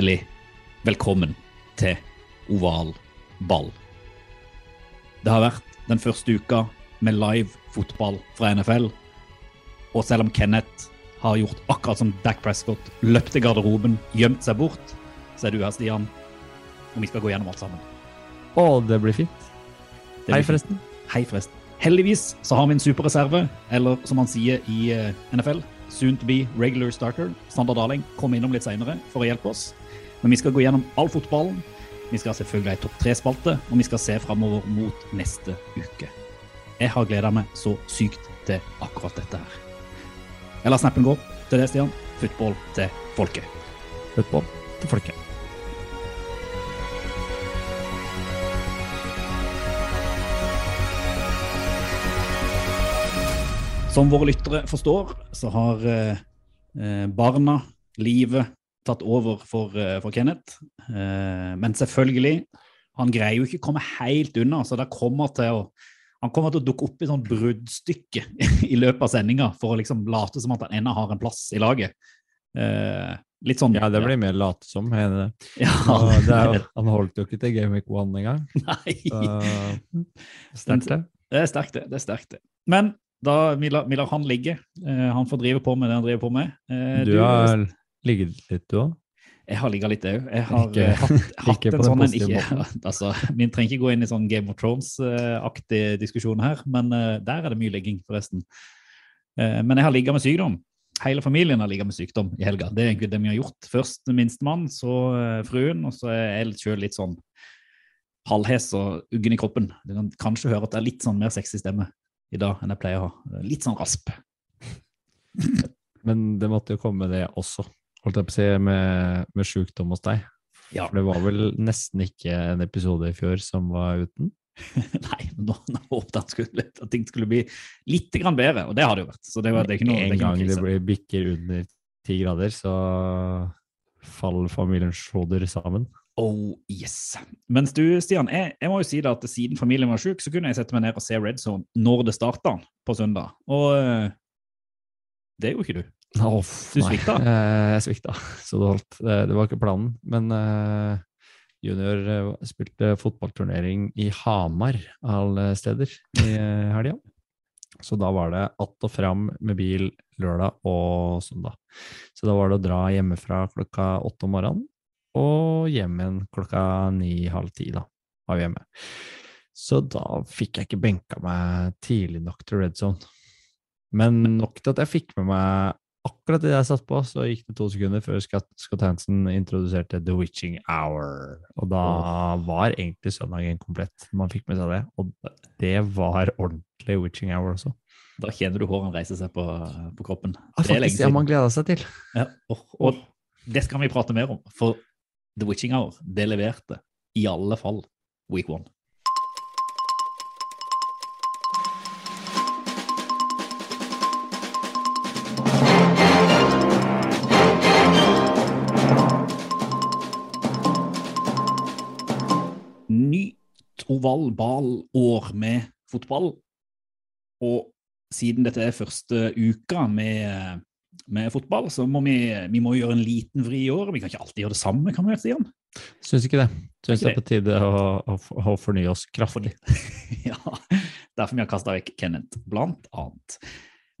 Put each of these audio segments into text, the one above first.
Hjertelig velkommen til oval ball. Det har vært den første uka med live fotball fra NFL. Og selv om Kenneth har gjort akkurat som Dac Prescott, løpt til garderoben, gjemt seg bort, så er du her, Stian. Og vi skal gå gjennom alt sammen. Å, det blir fint. Det Hei, blir fint. forresten. Hei, forresten. Heldigvis så har vi en superreserve, eller som han sier i eh, NFL, soon to be regular starter. Sander Daling kommer innom litt senere for å hjelpe oss. Men vi skal gå gjennom all fotballen. Vi skal selvfølgelig ha en topp tre-spalte, og vi skal se framover mot neste uke. Jeg har gleda meg så sykt til akkurat dette her. Jeg lar snappen gå til det, Stian. Football til folket. Football til folket. Som våre lyttere forstår, så har eh, eh, barna, livet, tatt over for, eh, for Kenneth. Eh, men selvfølgelig, han greier jo ikke å komme helt unna, så det kommer til å, han kommer til å dukke opp i sånn bruddstykke i løpet av sendinga for å liksom late som at han ennå har en plass i laget. Eh, litt sånn Ja, det blir mer late som. jeg er i det. Ja, Og det er jo, han holdt jo ikke til Game Week One engang. Nei. Så sterkt, det. Det er sterkt, det. det er sterkt det. Men da vi lar, vi lar han ligge. Eh, han får drive på med det han driver på med. Eh, Du har ligget litt, du òg? Jeg har ligget litt òg. Jeg har Ikke- hatt, hatt en sånn en ikke, altså, Vi trenger ikke gå inn i sånn Game of Thrones-aktig diskusjon her, men eh, der er det mye ligging, forresten. Men jeg har ligget med sykdom. Hele familien har ligget med sykdom i helga. Det er egentlig det vi har gjort. Først minstemann, så fruen, og så er jeg sjøl litt sånn halvhes og uggen i kroppen. Du kan kanskje høre at det er litt sånn mer sexy stemme i dag enn jeg pleier å ha. Litt sånn rasp. Men det måtte jo komme det også, holdt jeg på å si, med, med sjukdom hos deg. Ja. For det var vel nesten ikke en episode i fjor som var uten? Nei, men nå, nå håpet jeg at ting skulle bli litt grann bedre, og det har det jo vært. Så det, var, det er ikke noe, en gang det blir bikker under ti grader, så faller familiens hoder sammen. Oh yes. Mens du, Stian, jeg, jeg må jo si det at siden familien var syk, så kunne jeg sette meg ned og se Red Zone når det starta på søndag. Og eh, det gjorde ikke du. Oh, Du svikta? Jeg svikta, så det holdt. Det, var ikke planen. Men uh, junior eh, spilte fotballturnering i Hamar, alle steder, i helga. Så da var det att og fram med bil lørdag og søndag. Så da var det å dra hjemmefra klokka åtte om morgenen, og hjem igjen klokka ni-halv ti, da, var vi hjemme. Så da fikk jeg ikke benka meg tidlig nok til red zone. Men nok til at jeg fikk med meg akkurat det jeg satt på, så gikk det to sekunder før Scott, Scott Hansen introduserte The Witching Hour. Og da var egentlig søndagen komplett. Man fikk med seg det. Og det var ordentlig Witching Hour også. Da kjenner du hårene reise seg på, på kroppen. Ah, Det er lenge faktisk, ja, siden. man gleda seg til. Ja, og, og det skal vi prate mer om, for The Witching Hour, det leverte i alle fall week one. Nytt oval-ball-år med fotball. Og siden dette er første uka med, med fotball, så må vi, vi må gjøre en liten vri i år. Vi kan ikke alltid gjøre det samme, kan vi si om. Syns ikke det. Syns det er på tide å, å, å fornye oss kraftig. ja, derfor vi har kasta vekk Kenneth, blant annet.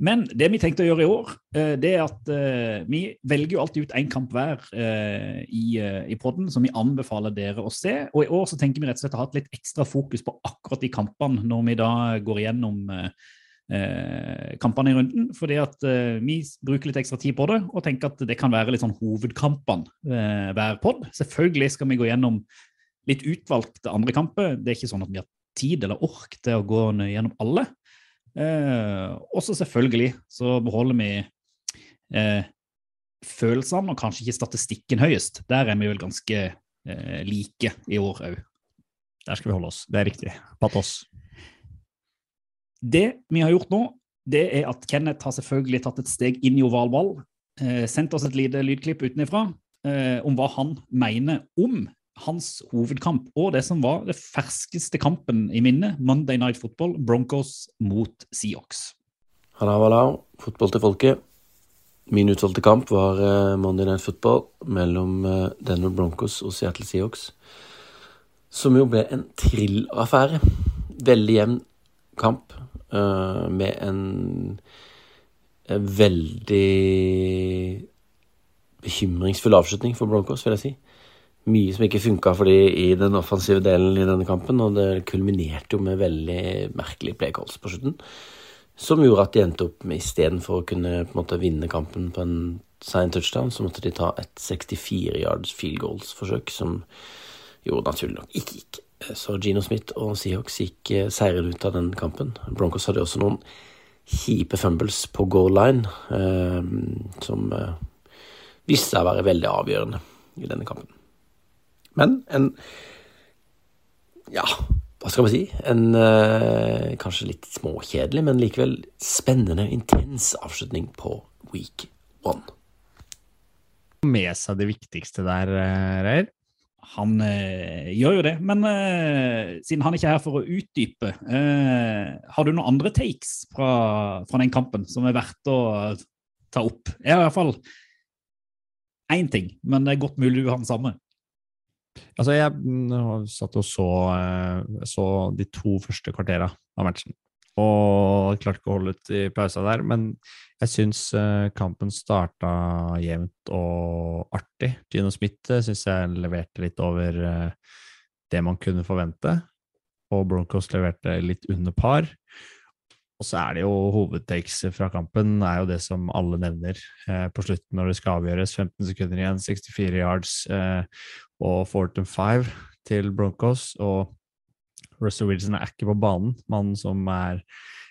Men det vi tenkte å gjøre i år, eh, det er at eh, vi velger jo alltid ut én kamp hver eh, i, i podden som vi anbefaler dere å se. Og i år så tenker vi rett og slett å ha et litt ekstra fokus på akkurat de kampene når vi da går igjennom eh, kampene i runden. Fordi at eh, vi bruker litt ekstra tid på det og tenker at det kan være litt sånn hovedkampene eh, hver pod. Selvfølgelig skal vi gå gjennom litt utvalgte andre kamper. Det er ikke sånn at vi har tid eller ork til å gå gjennom alle. Eh, også selvfølgelig så beholder vi eh, følelsene, og kanskje ikke statistikken høyest. Der er vi vel ganske eh, like i år òg. Der skal vi holde oss. Det er riktig. Patos. Det vi har gjort nå, det er at Kenneth har selvfølgelig tatt et steg inn i ovalball. Eh, sendt oss et lite lydklipp utenfra eh, om hva han mener om hans hovedkamp og det som var det ferskeste kampen i minnet, Monday Night Football, Broncos mot Seahawks. Halla, halla. Fotball til folket. Min utvalgte kamp var eh, Monday Night Football mellom eh, Denver Broncos og Seattle Seahawks. Som jo ble en trillaffære. Veldig jevn kamp med en, veldig bekymringsfull avslutning for Broncos, vil jeg si. Mye som ikke funka for de i den offensive delen i denne kampen, og det kulminerte jo med veldig merkelige play calls på slutten. Som gjorde at de endte opp med istedenfor å kunne på en måte vinne kampen på en sein touchdown, så måtte de ta et 64 yards field goals-forsøk, som jo naturlig nok ikke gikk. Så Gino Smith og Seahawks gikk eh, seirende ut av den kampen. Broncos hadde også noen kjipe fumbles på goal line, eh, som eh, viste seg å være veldig avgjørende i denne kampen. Men en Ja, hva skal man si? En eh, kanskje litt småkjedelig, men likevel spennende, intens avslutning på week one. Med seg det viktigste der, Reir? Reier. Han eh, gjør jo det, men eh, siden han ikke er her for å utdype, eh, har du noen andre takes fra, fra den kampen som er verdt å ta opp? Jeg har i hvert fall én ting, men det er godt mulig du har den samme. Altså, jeg mm, satt og så, så de to første kvartera av matchen. Og klarte ikke å holde ut i pausa der, men jeg syns eh, kampen starta jevnt og artig. Gino Smith eh, syns jeg leverte litt over eh, det man kunne forvente, og Broncos leverte litt under par. Og så er det jo hovedtakes fra kampen, er jo det som alle nevner eh, på slutten når det skal avgjøres. 15 sekunder igjen, 64 yards eh, og fourth and five til Broncos. Og Russell Wilson er ikke på banen, mannen som er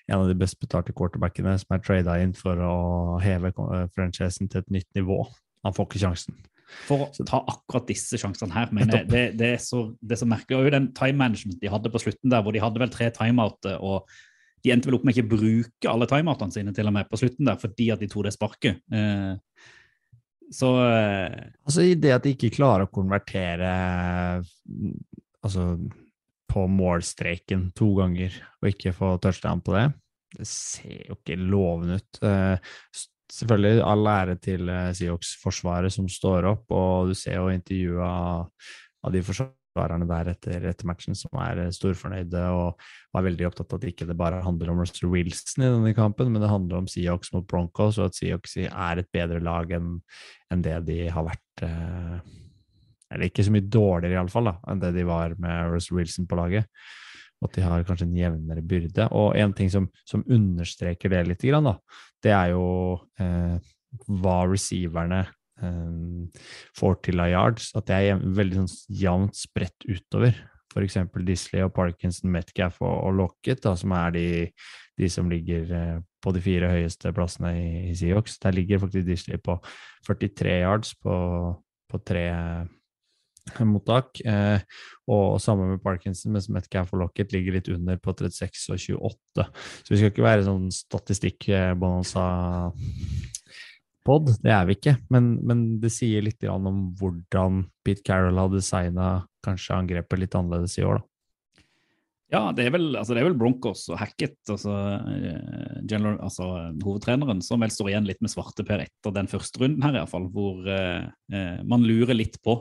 en av de best betalte quarterbackene som er trada inn for å heve eh, franchisen til et nytt nivå. Han får ikke sjansen. For å ta akkurat disse sjansene her, men det, det, det, er så, det er så merkelig. Og jo den time management de hadde på slutten der, hvor de hadde vel tre timeouter, og de endte vel opp med ikke å bruke alle timeoutene sine til og med på slutten der, fordi at de tok det sparket. Eh, så eh, Altså i det at de ikke klarer å konvertere altså på målstreken to ganger og ikke få touchdown på det, det ser jo ikke lovende ut. Eh, selvfølgelig all ære til eh, Seahawks-forsvaret som står opp, og du ser jo intervjuet av, de forsvarerne der etter, etter matchen som er eh, storfornøyde og var veldig opptatt av at ikke det bare handler om Russell Wilson i denne kampen, men det handler om Seahawks mot Broncos, og at Seahawks er et bedre lag enn enn det de har vært eh, Eller ikke så mye dårligere, iallfall, enn det de var med Russell Wilson på laget. At de har kanskje en jevnere byrde. Og en ting som, som understreker det litt, da, det er jo eh, hva receiverne eh, får til av yards. At det er jevn- veldig sånn jevnt spredt utover. F.eks. Disley og Parkinson, Metcalf og, og Lockett, da, som er de, de som ligger eh, på de fire høyeste plassene i, i Seahawks. Der ligger faktisk Disley på 43 yards på, på tre mottak. Eh, og sammen med Parkinson, mens Metcalf og Lockett ligger litt under på 36 og 28. Så vi skal ikke være sånn statistikkbonanza-pod, det er vi ikke. Men, men det sier litt om hvordan Pete Carroll har designa kanskje angrepet litt annerledes i år, da. Ja, det er vel, altså det er vel Broncos og Hackett, altså, eh, general, altså hovedtreneren, som vel står igjen litt med svarteper etter den første runden her, iallfall. Hvor eh, eh, man lurer litt på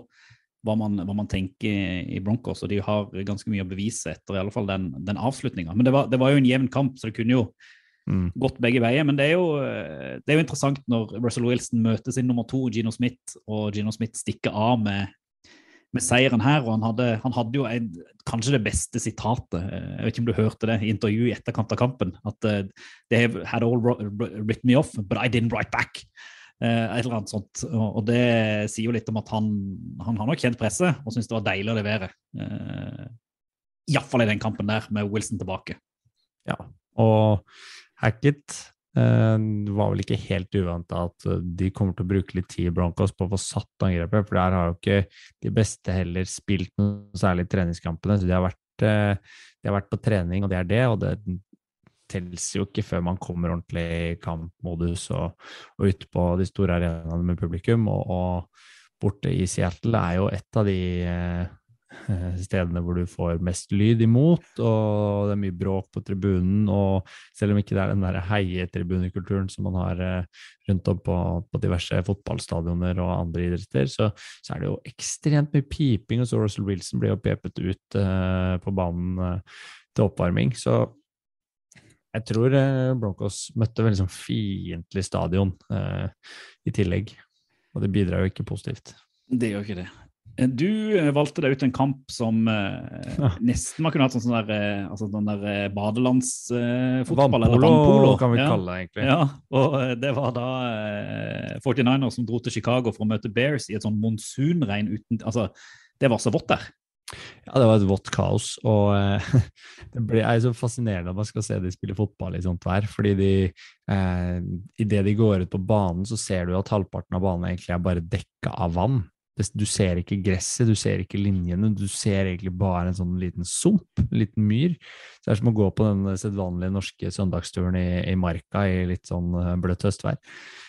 hva man, hva man tenker i Broncos, og de har ganske mye å bevise etter i alle fall den, den avslutninga. Men det var, det var jo en jevn kamp, så det kunne jo Mm. gått begge veier. Men det er, jo, det er jo interessant når Russell Wilson møter sin nummer to, Gino Smith, og Gino Smith stikker av med, med seieren her. og Han hadde, han hadde jo en, kanskje det beste sitatet, jeg vet ikke om du hørte det i intervjuet i etterkant av kampen, at uh, they had all wr- wr- written me off, but I didn't write back. Eh, et eller annet sånt. Og, det sier jo litt om at han, han har nok kjent presset og syns det var deilig å levere. Uh, Iallfall i den kampen der, med Wilson tilbake. Ja, Og Hackett eh, var vel ikke helt uventa at eh, de kommer til å bruke litt tid i Broncos på å få satt angrepet, for der har jo ikke de beste heller spilt noe særlig i treningskampene. så de har vært eh, de har vært på trening, og det er det. Og det telles jo ikke før man kommer ordentlig i kampmodus og, og ute på de store arenaene med publikum. Og, og, borte i Seattle er jo et av de eh, stedene hvor du får mest lyd imot, og det er mye bråk på tribunen. Og selv om ikke det er den der heietribunekulturen som man har eh, rundt om på, på, diverse fotballstadioner og andre idretter, så, så, er det jo ekstremt mye piping. Og så Russell Wilson blir jo pepet ut eh, på banen eh, til oppvarming. Så jeg tror eh, Broncos møtte veldig sånn fiendtlig stadion eh, i tillegg. Og det bidrar jo ikke positivt. Det gjør ikke det. Eh, du eh, valgte deg ut en kamp som eh, ja. nesten man kunne hatt sånn der, eh, altså sånn der badelandsfotball. Eh, vannpolo, kan vi ja. kalle det, egentlig. Ja, og det var da eh, 49ers som dro til Chicago for å møte Bears i et sånn monsunregn uten Altså, det var så vått der. Ja, det var et vått kaos. Og eh, det ble, er så fascinerende at man skal se de spille fotball i sånt vær. fordi de, eh, idet de går ut på banen, så ser du at halvparten av banen egentlig er bare dekka av vann. Du ser ikke gresset, du ser ikke linjene, du ser egentlig bare en sånn liten sump, en liten myr. Så det er som å gå på den sedvanlige norske søndagsturen i, i marka i litt sånn eh, bløtt høstvær.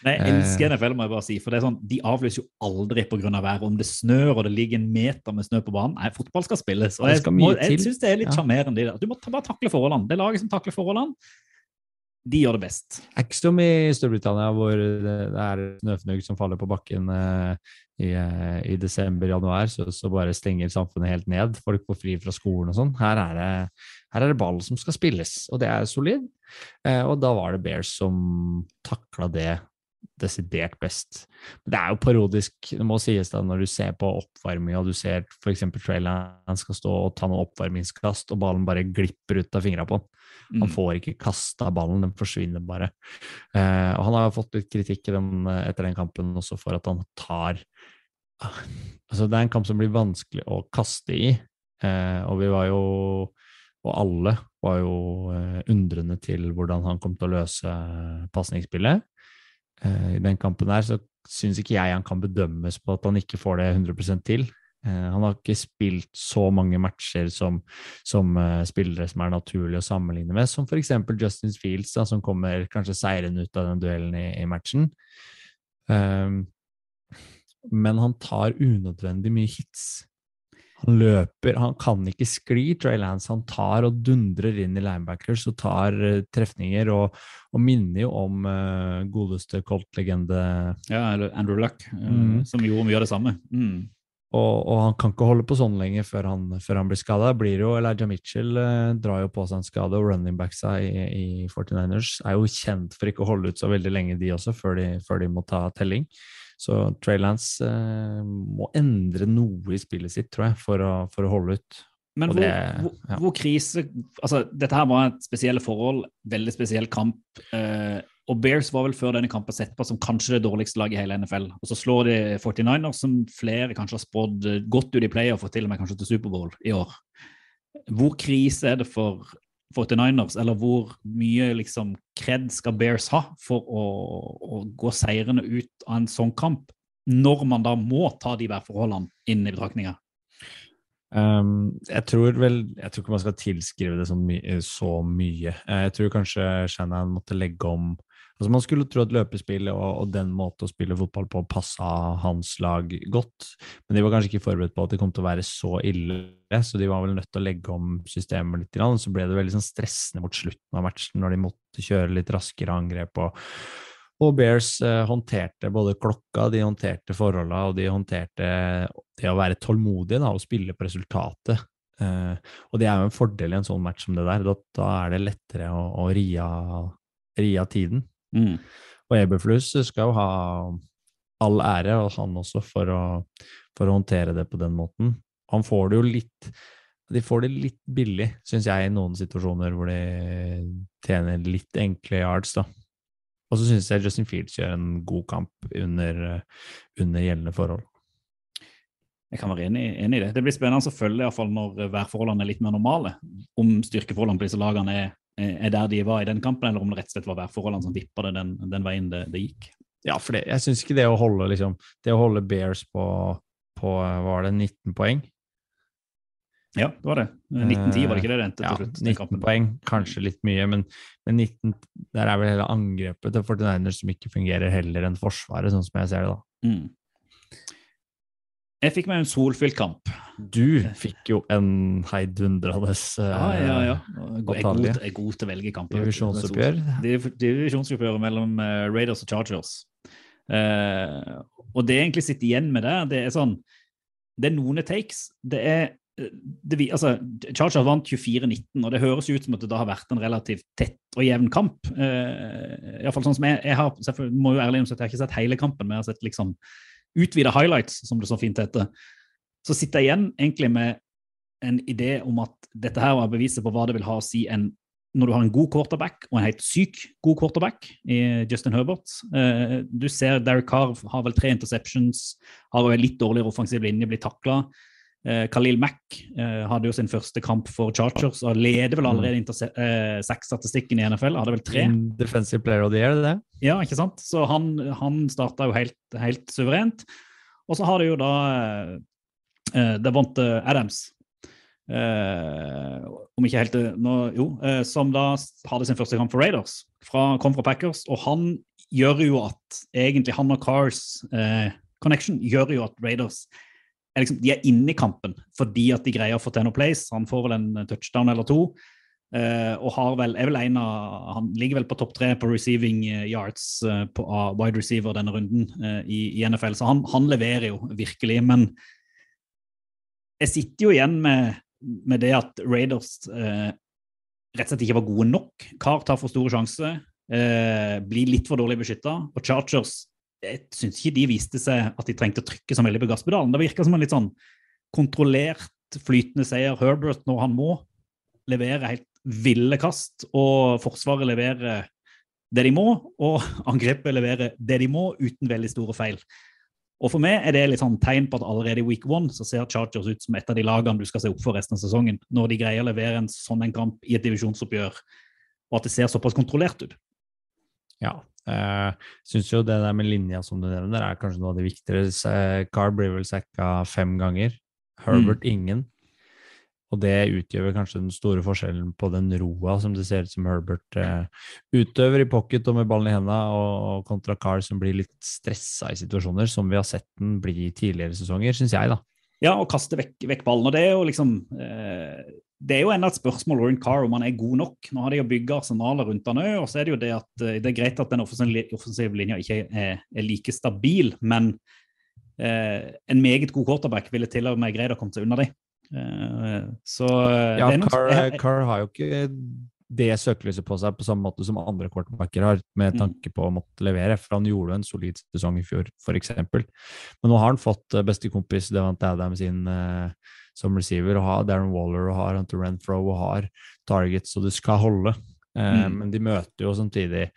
Nei, jeg elsker eh. NFL, må jeg bare si. For det er sånn, de avlyser jo aldri pga. været. Om det snør og det ligger en meter med snø på banen. Nei, fotball skal spilles. Og jeg, jeg syns det er litt sjarmerende. Ja. Du må bare takle forholdene. Det laget som takler forholdene, de gjør det best. Det er ikke som i Storbritannia, hvor det er snøfnugg som faller på bakken eh, i, eh, i desember-januar, så, så, bare stenger samfunnet helt ned. Folk får fri fra skolen og sånn. Her, her, er det ball som skal spilles, og det er solid. Eh, og da var det Bears som takla det desidert best. Det er jo parodisk, det må sies da, når du ser på oppvarminga, du ser f.eks. traileren skal stå og ta noen oppvarmingskast, og ballen bare glipper ut av fingra på han. Han mm. får ikke kasta ballen, den forsvinner bare. Eh, og han har fått litt kritikk den, etter den kampen også for at han tar Altså, det er en kamp som blir vanskelig å kaste i, eh, og vi var jo og alle var jo eh, undrende til hvordan han kom til å løse pasningsspillet. Eh, I den kampen her så syns ikke jeg han kan bedømmes på at han ikke får det 100 til. Eh, han har ikke spilt så mange matcher som, som uh, spillere som er naturlig å sammenligne med, som f.eks. Justin Fields, da, som kommer kanskje seirende ut av den duellen i, i matchen. Um, men han tar unødvendig mye hits. Han løper, han kan ikke skli, Trey Lance. Han tar og dundrer inn i linebackers og tar uh, trefninger, og, og, minner jo om uh, godeste Colt-legende Ja, eller Andrew Luck, uh, mm. som gjorde mye av det samme. Mm. Og, og, han kan ikke holde på sånn lenge før han, før han blir skada. Elijah Mitchell drar jo på seg en skade, og running backs i, i 49ers er jo kjent for ikke å holde ut så veldig lenge, de også, før de, før de må ta telling. Så Trey Lance eh, må endre noe i spillet sitt, tror jeg, for å, for å holde ut. Men hvor, det, hvor, ja. hvor, krise altså Dette her var et spesielle forhold, veldig spesiell kamp. Eh, og Bears var vel før denne kampen sett på som kanskje det dårligste laget i hele NFL. Og så slår de 49ers, som flere kanskje har spådd godt ut i playoff og til og med kanskje til Superbowl i år. Hvor krise er det for 49ers, eller hvor mye liksom kred skal Bears ha for å, å gå seirende ut av en sånn kamp, når man da må ta de værforholdene inn i betraktninga? Um, jeg tror vel Jeg tror ikke man skal tilskrive det så, my så mye. Eh, jeg tror kanskje Shannon måtte legge om Altså Man skulle tro at løpespillet og, og, den måten å spille fotball på passa hans lag godt, men de var kanskje ikke forberedt på at det kom til å være så ille, så de var vel nødt til å legge om systemet litt. Og så ble det veldig sånn stressende mot slutten av matchen når de måtte kjøre litt raskere angrep. og og Bears eh, håndterte både klokka, de håndterte forholda, og de håndterte det å være tålmodige da, og spille på resultatet. Eh, og det er jo en fordel i en sånn match som det der. Da, da er det lettere å, å ri av tiden. Mm. Og Eberflus skal jo ha all ære, og han også, for å, for å håndtere det på den måten. Han får det jo litt De får det litt billig, syns jeg, i noen situasjoner hvor de tjener litt enkle yards, da. Og så syns jeg Justin Fields gjør en god kamp under, under gjeldende forhold. Jeg kan være enig, enig, i det. Det blir spennende å følge iallfall når værforholdene er litt mer normale. Om styrkeforholdene på disse lagene er eh, er der de var i den kampen, eller om det rett og slett var værforholdene som vippa det den, den veien det, det gikk. Ja, for det, jeg syns ikke det å holde liksom, det å holde Bears på, på var det, 19 poeng Ja, det var det. 1910 var det ikke det det endte ja, til slutt? den 19 kampen. poeng, kanskje litt mye, men, men 19, der er vel hele angrepet til 49ers som ikke fungerer heller enn Forsvaret, sånn som jeg ser det. da. Mm. Jeg fikk meg en solfylt kamp. Du fikk jo en heidundrende eh, Ja, ja, ja. Jeg er god, jeg er god til å velge kamper. divisjonsoppgjør. Div- Divisjonsoppgjøret mellom uh, Raiders og Chargers. Uh, og det jeg egentlig sitter igjen med der, det er sånn Det er noen takes. Det er det, altså, Chargers vant 24-19, og det høres ut som at det da har vært en relativt tett og jevn kamp. Uh, i hvert fall sånn som jeg, jeg har, må jo ærlig innrømme at jeg har ikke sett hele kampen, men jeg har sett liksom utvida highlights, som det så fint heter. Så sitter jeg igjen egentlig med en idé om at dette her var beviset på hva det vil ha å si en når du har en god quarterback og en helt syk god quarterback i Justin Herbert. Eh, du ser Derek Carve har vel tre interceptions, har litt dårligere offensiv linje, blir takla. Eh, Khalil Mack eh, hadde jo sin første kamp for Chargers og leder vel allerede interse- eh, i NFL. Hadde vel tre. Mm, Defensive player of the year, det? Ja, ikke sant? Så han, han starta jo helt, helt suverent. Og så har du jo da eh, Devonte Adams. Eh, om ikke helt nå, Jo, eh, som da hadde sin første kamp for Raiders. Fra, kom fra Packers. Og han gjør jo at egentlig han og Cars eh, connection gjør jo at Raiders er liksom, de er inne i kampen fordi at de greier å få til noe place. Han får vel en touchdown eller to. Uh, og har vel, er vel en av, han ligger vel på topp tre på receiving eh, yards uh, på, av wide receiver denne runden eh, i, i NFL, så han, han leverer jo virkelig. Men jeg sitter jo igjen med, med det at Raiders eh, rett og slett ikke var gode nok. Carr tar for store sjanser, eh, blir litt for dårlig beskytta. Og Chargers jeg syns ikke de viste seg at de trengte å trykke så veldig på gasspedalen. Det virka som en litt sånn kontrollert, flytende seier. Herbert, når han må, leverer helt ville kast, og Forsvaret leverer det de må, og angrepet leverer det de må, uten veldig store feil. Og For meg er det litt sånn tegn på at allerede i week one så ser Chargers ut som et av de lagene du skal se opp for resten av sesongen, når de greier å levere en sånn en kamp i et divisjonsoppgjør, og at det ser såpass kontrollert ut. Ja. Uh, Syns jo det der med linja som du nevner, er kanskje noe av det viktigere. Eh, Carr blir vel sacka fem ganger. Herbert ingen. Og det utgjør kanskje den store forskjellen på den roa som det ser ut som Herbert uh, utøver i pocket og med ballen i hendene, og, og kontra Carr som blir litt stressa i situasjoner, som vi har sett den bli i tidligere sesonger, syns jeg, da. Ja, og kaste vekk, vekk ballen. Og det er jo liksom eh, Det er jo enda et spørsmål rundt Carr om han er god nok. Nå har de jo bygd arsenalet rundt han òg, og så er det jo det at eh, det er greit at den offensive, linja ikke er, er like stabil, men eh, en meget god quarterback ville til og med greid å komme seg unna de. Eh, så eh, Ja, det er noe- Carr, jeg- Carr har jo ikke det søkelyset på seg på samme måte som andre quarterbacker har, med Mm. tanke på å måtte levere, for han gjorde en solid sesong i fjor, f.eks. Men nå har han fått eh, bestekompis Devante Adams inn eh, som receiver, og har Darren Waller og har Hunter Renfro og har targets, så det skal holde. Eh, Mm. Men de møter jo samtidig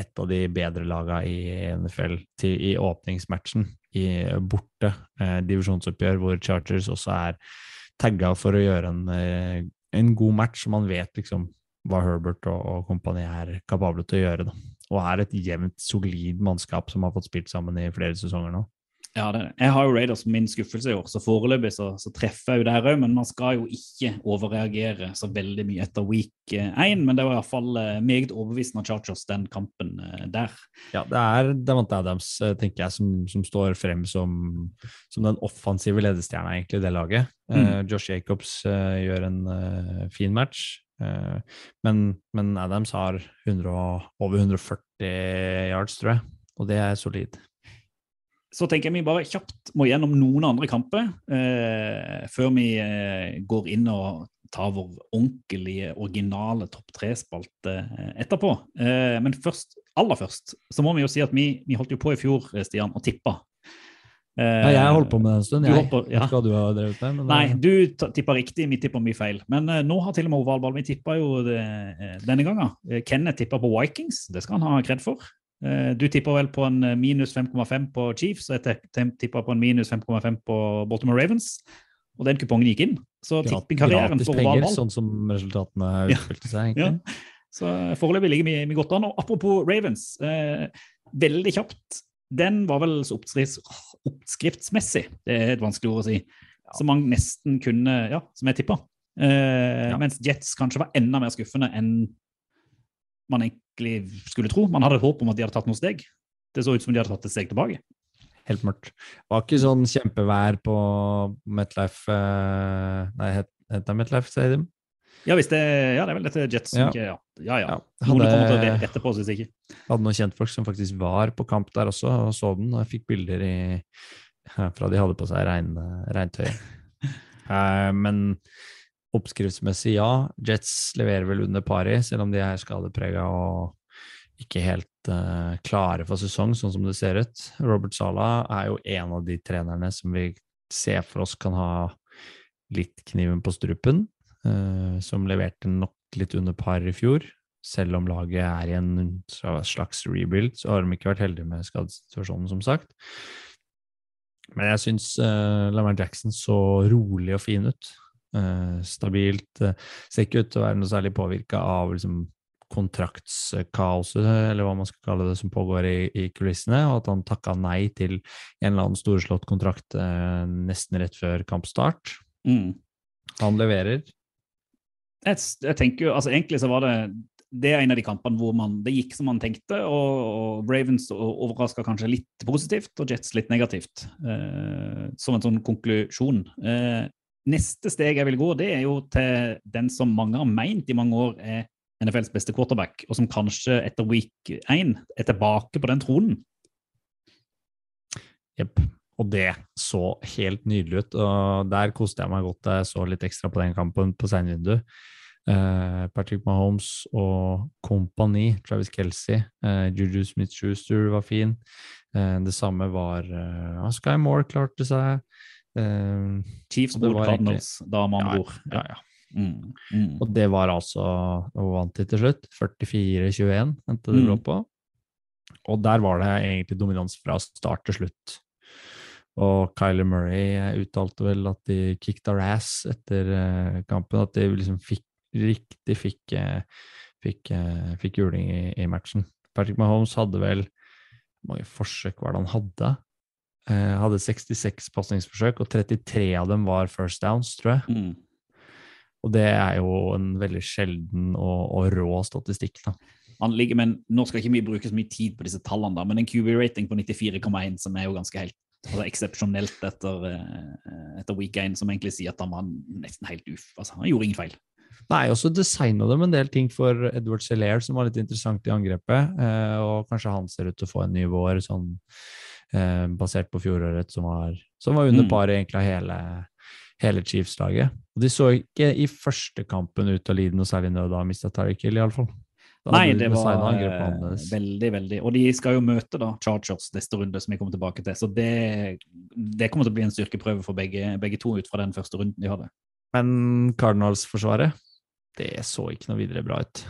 et av de bedre lagene i NFL til, i åpningsmatchen, i borte eh, divisjonsoppgjør, hvor Chargers også er tagga for å gjøre en, eh, en god match, som man vet liksom hva Herbert og, og kompani er kapable til å gjøre. Da. Og er et jevnt, solid mannskap som har fått spilt sammen i flere sesonger nå. Ja, det. Jeg har jo Raiders som min skuffelse i år, så foreløpig så, så treffer jeg jo der òg. Men man skal jo ikke overreagere så veldig mye etter week én. Men det var iallfall uh, meget overbevisende av Chargers, den kampen eh, der. Ja, det er Davante Adams, eh, tenker jeg, som, som står frem som, som den offensive ledestjerna egentlig i det laget. Eh, Josh Jacobs uh, gjør en uh, fin match. Eh, men, men Adams har 100, over 140 yards, tror jeg, og det er solid. Så tenker jeg vi bare kjapt må gjennom noen andre kamper eh, før vi eh, går inn og tar vår ordentlige, originale topp tre-spalte eh, etterpå. Eh, men først, aller først så må vi jo si at vi, vi holdt jo på i fjor, eh, Stian, og tippa. Eh, Ja, jeg holdt på med det en stund. du Jeg på- ja. hva du har drevet med. Men Nei, du tippa riktig, vi tippa mye feil. Men nå har til og med ovalball. Vi tippa jo det, denne gangen. Kenneth tippa på Vikings, det skal han ha kred for. Eh, du tippa vel på en eh, minus 5,5 på Chiefs, og jeg tippa på en minus 5,5 på Baltimore Ravens. Og den kupongen gikk inn. Så tippingkarrieren for penger, ovalball sånn som resultatene Ja. utspilte seg, ja, egentlig. Så foreløpig ligger vi, vi godt an. Og apropos Ravens, eh, veldig kjapt. Den var vel så oppskrifts, oppskriftsmessig, det er et vanskelig ord å si, som man nesten kunne Ja, som jeg tippa. Eh, Mens Jets kanskje var enda mer skuffende enn man egentlig skulle tro. Man hadde håp om at de hadde tatt noen steg. Det så ut som de hadde tatt et steg tilbake. Helt mørkt. Var ikke sånn kjempevær på Metlife eh, Nei, het het det Metlife Stadium? Ja, visst, det, ja, det er vel dette Jets Ja. ikke Ja, ja. ja. Noen Hadde- kommer til å rette på oss hvis ikke. hadde noen kjentfolk som faktisk var på kamp der også, og så den. Og jeg fikk bilder i, fra de hadde på seg regn, regntøy. uh, men oppskriftsmessig, ja. Jets leverer vel under pari, selv om de er skadeprega og ikke helt uh, klare for sesong, sånn som det ser ut. Robert Sala er jo en av de trenerne som vi ser for oss kan ha litt kniven på strupen, uh, som leverte nok litt under par i fjor selv om laget er i en slags rebuild, så har de ikke vært heldige med skadesituasjonen, som sagt. Men jeg syns uh, Lamar Jackson så rolig og fin ut. Eh, stabilt. eh, ser ikke ut til å være noe særlig påvirka av liksom, kontraktskaoset, eller hva man skal kalle det, som pågår i, i kulissene, og at han takka nei til en eller annen storslått kontrakt eh, nesten rett før kampstart. Mm. Han leverer. jeg, jeg tenker jo, altså Egentlig så var det det er en av de kampene hvor man, det gikk som man tenkte, og, og Ravens overraska kanskje litt positivt, og Jets litt negativt, eh, som en sånn konklusjon. Eh, neste steg jeg vil gå, det er jo til den som mange har meint i mange år er NFLs beste quarterback, og som kanskje etter week 1 er tilbake på den tronen. Jepp. Og det så helt nydelig ut. Og der koste jeg meg godt jeg så litt ekstra på den kampen på seinvindu. Eh, Patrick Mahomes og kompani, Travis Kelsey, eh, Juju Smith-Schuster var fin. Eh, det samme var Sky Moore klarte seg. Eh, Chiefs Og mot Cardinals, da andre ord. ja, ja. Mm, mm. Og det var altså Hva vant de til slutt? 44-21 endte det Mm. på. Og der var det egentlig dominans fra start til slutt. Og Kyler Murray uttalte vel at de kicked our ass etter eh, kampen. At de liksom fikk riktig fikk, eh, fikk, eh, fikk juling i, i matchen. Patrick Mahomes hadde vel mange forsøk var det han hadde? Eh, hadde 66 pasningsforsøk, og 33 av dem var first downs, tror jeg. Mm. Og det er jo en veldig sjelden og, og rå statistikk, da. Han ligger, men Nå skal ikke vi bruke så mye tid på disse tallene, da, men en QB-rating på 94,1, som er jo ganske helt altså eksepsjonelt etter, eh, etter week 1, som egentlig sier at han var nesten helt uff. Altså, han gjorde ingen feil. Nei, også designa dem en del ting for Edward Celaire som var litt interessant i angrepet. Eh, og kanskje han ser ut til å få en ny vår, sånn eh, basert på fjoråret, som var, som var under Mm. paret egentlig av hele, hele Chiefs-laget. Og de så ikke i første kampen ut til å lide noe særlig nød da, mista Tariq Hill, iallfall. Da Nei, det var eh, veldig, veldig Og de skal jo møte da Chargers neste runde, som vi kommer tilbake til. Så det, det kommer til å bli en styrkeprøve for begge, begge to ut fra den første runden de hadde. Men Cardinals-forsvaret, det så ikke noe videre bra ut.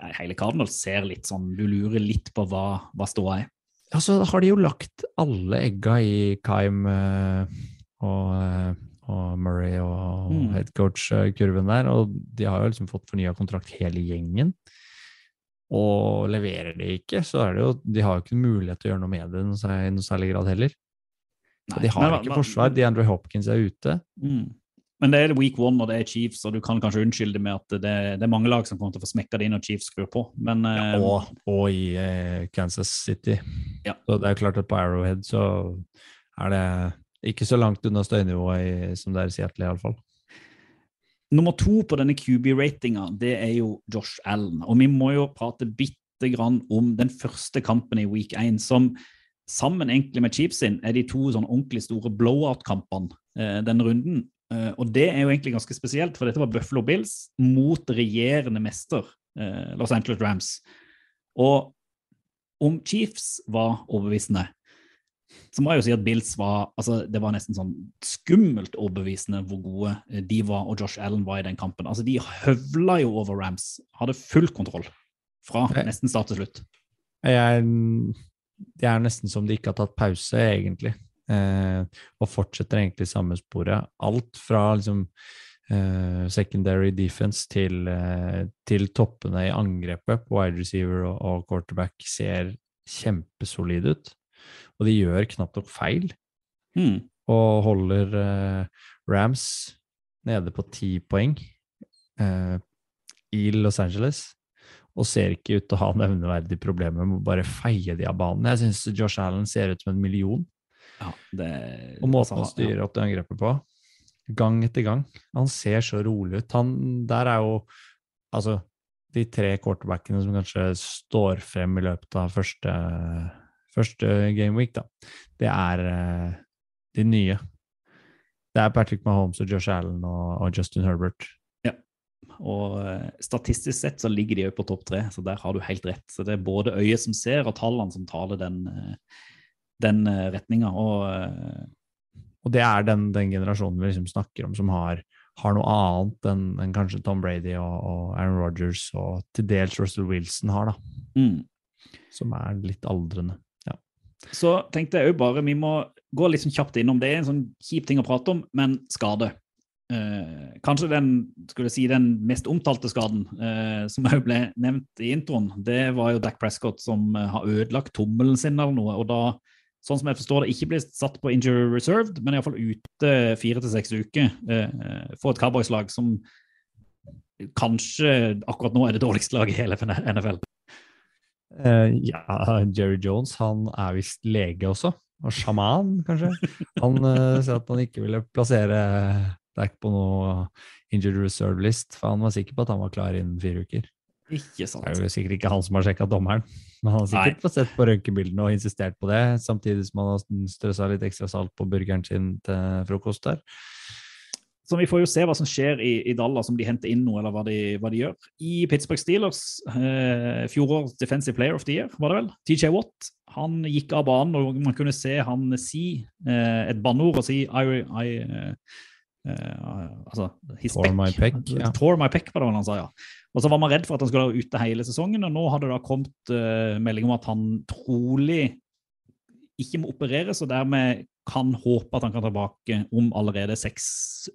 Nei, Hele Cardinals ser litt sånn Du lurer litt på hva, hva ståa er. Ja, så har de jo lagt alle egga i Kaim eh, og, eh, og Murray og Mm. headcoach-kurven der, og de har jo liksom fått fornya kontrakt hele gjengen. Og leverer de ikke, så er det jo De har jo ikke mulighet til å gjøre noe med det i noe særlig grad heller. Nei, de har men- ikke men- forsvar. DeAndre Hopkins er ute. Mm. Men det er week one, og det er Chiefs, og du kan kanskje unnskylde det med at det, det er mange lag som kommer til å få smekka det inn når Chiefs skrur på. Men ja, Og, og i eh, Kansas City. Ja. Så det er klart at på Arrowhead så er det ikke så langt unna støynivået i- som det er i Seattle, iallfall. Nummer to på denne QB-ratinga, det er jo Josh Allen. Og vi må jo prate bitte grann om den første kampen i week 1, som sammen egentlig med Chiefs sin er de to sånn ordentlig store blowout-kampene eh, denne runden. Eh, og det er jo egentlig ganske spesielt, for dette var Buffalo Bills mot regjerende mester eh, Los Angeles Rams. Og om Chiefs var overbevisende, så må jeg jo si at Bills var altså det var nesten sånn skummelt overbevisende hvor gode eh, de var og Josh Allen var i den kampen. Altså De høvla jo over Rams, hadde full kontroll fra nesten start til slutt. Jeg, det er nesten som de ikke har tatt pause, egentlig. Eh, og fortsetter egentlig samme sporet. Alt fra liksom eh, secondary defense til, eh, til toppene i angrepet på wide receiver og, og quarterback ser kjempesolide ut. Og de gjør knapt nok feil, Mm. og holder eh, Rams nede på ti poeng eh, i Los Angeles. Og ser ikke ut til å ha nevneverdige problemer med å bare feie de av banen. Jeg syns Josh Allen ser ut som en million. Ja, det, Og måten han styrer opp det angrepet på, gang etter gang. Han ser så rolig ut. Han, der er jo altså de tre quarterbackene som kanskje står frem i løpet av første, første gameweek, da. Det er eh, de nye. Det er Patrick Mahomes og Josh Allen og, og Justin Herbert. Ja, Og eh, statistisk sett så ligger de jo på topp tre, så der har du helt rett. Så det er både øyet som ser, og tallene som taler den, eh, den eh, retninga. Og eh, Og det er den, den generasjonen vi liksom snakker om, som har, har noe annet enn enn kanskje Tom Brady og, og Aaron Rodgers og til dels Russell Wilson har, da. mm. Som er litt aldrende. Så tenkte jeg òg bare vi må gå litt sånn kjapt innom. Det er en sånn kjip ting å prate om, men skade. Eh, kanskje den skulle si, den mest omtalte skaden, eh, som òg ble nevnt i introen, det var jo Dac Prescott som eh, har ødelagt tommelen sin eller noe. og da, sånn som jeg forstår det, ikke blir satt på injury reserved, men iallfall ute fire til seks uker eh, for et Cowboys-lag som kanskje akkurat nå er det dårligste laget i hele NFL. Uh, ja, Jerry Jones han er visst lege også, og sjaman, kanskje. Han uh, sa at han ikke ville plassere Dack på noe injured reserve list, for han var sikker på at han var klar innen fire uker. Ikke sant. Det er jo sikkert ikke han som har sjekka dommeren, men han har sikkert fått sett på røntgenbildene og insistert på det, samtidig som han har strøssa litt ekstra salt på burgeren sin til frokost der. Så vi får jo se hva som skjer i, i Dallas, om de henter inn noe, eller hva de, hva de gjør. I Pittsburgh Steelers, eh, fjorårets Defensive Player of the Year, var det vel? TJ Watt. Han gikk av banen, og man kunne se han si eh, et banneord og si I, I eh, eh, altså, his Tore my peck, ja. Tore my peck, var det vel han sa, ja. Og så var man redd for at han skulle være ute hele sesongen, og nå hadde det da kommet uh, melding om at han trolig ikke må opereres, og dermed kan håpe at han kan tilbake om allerede seks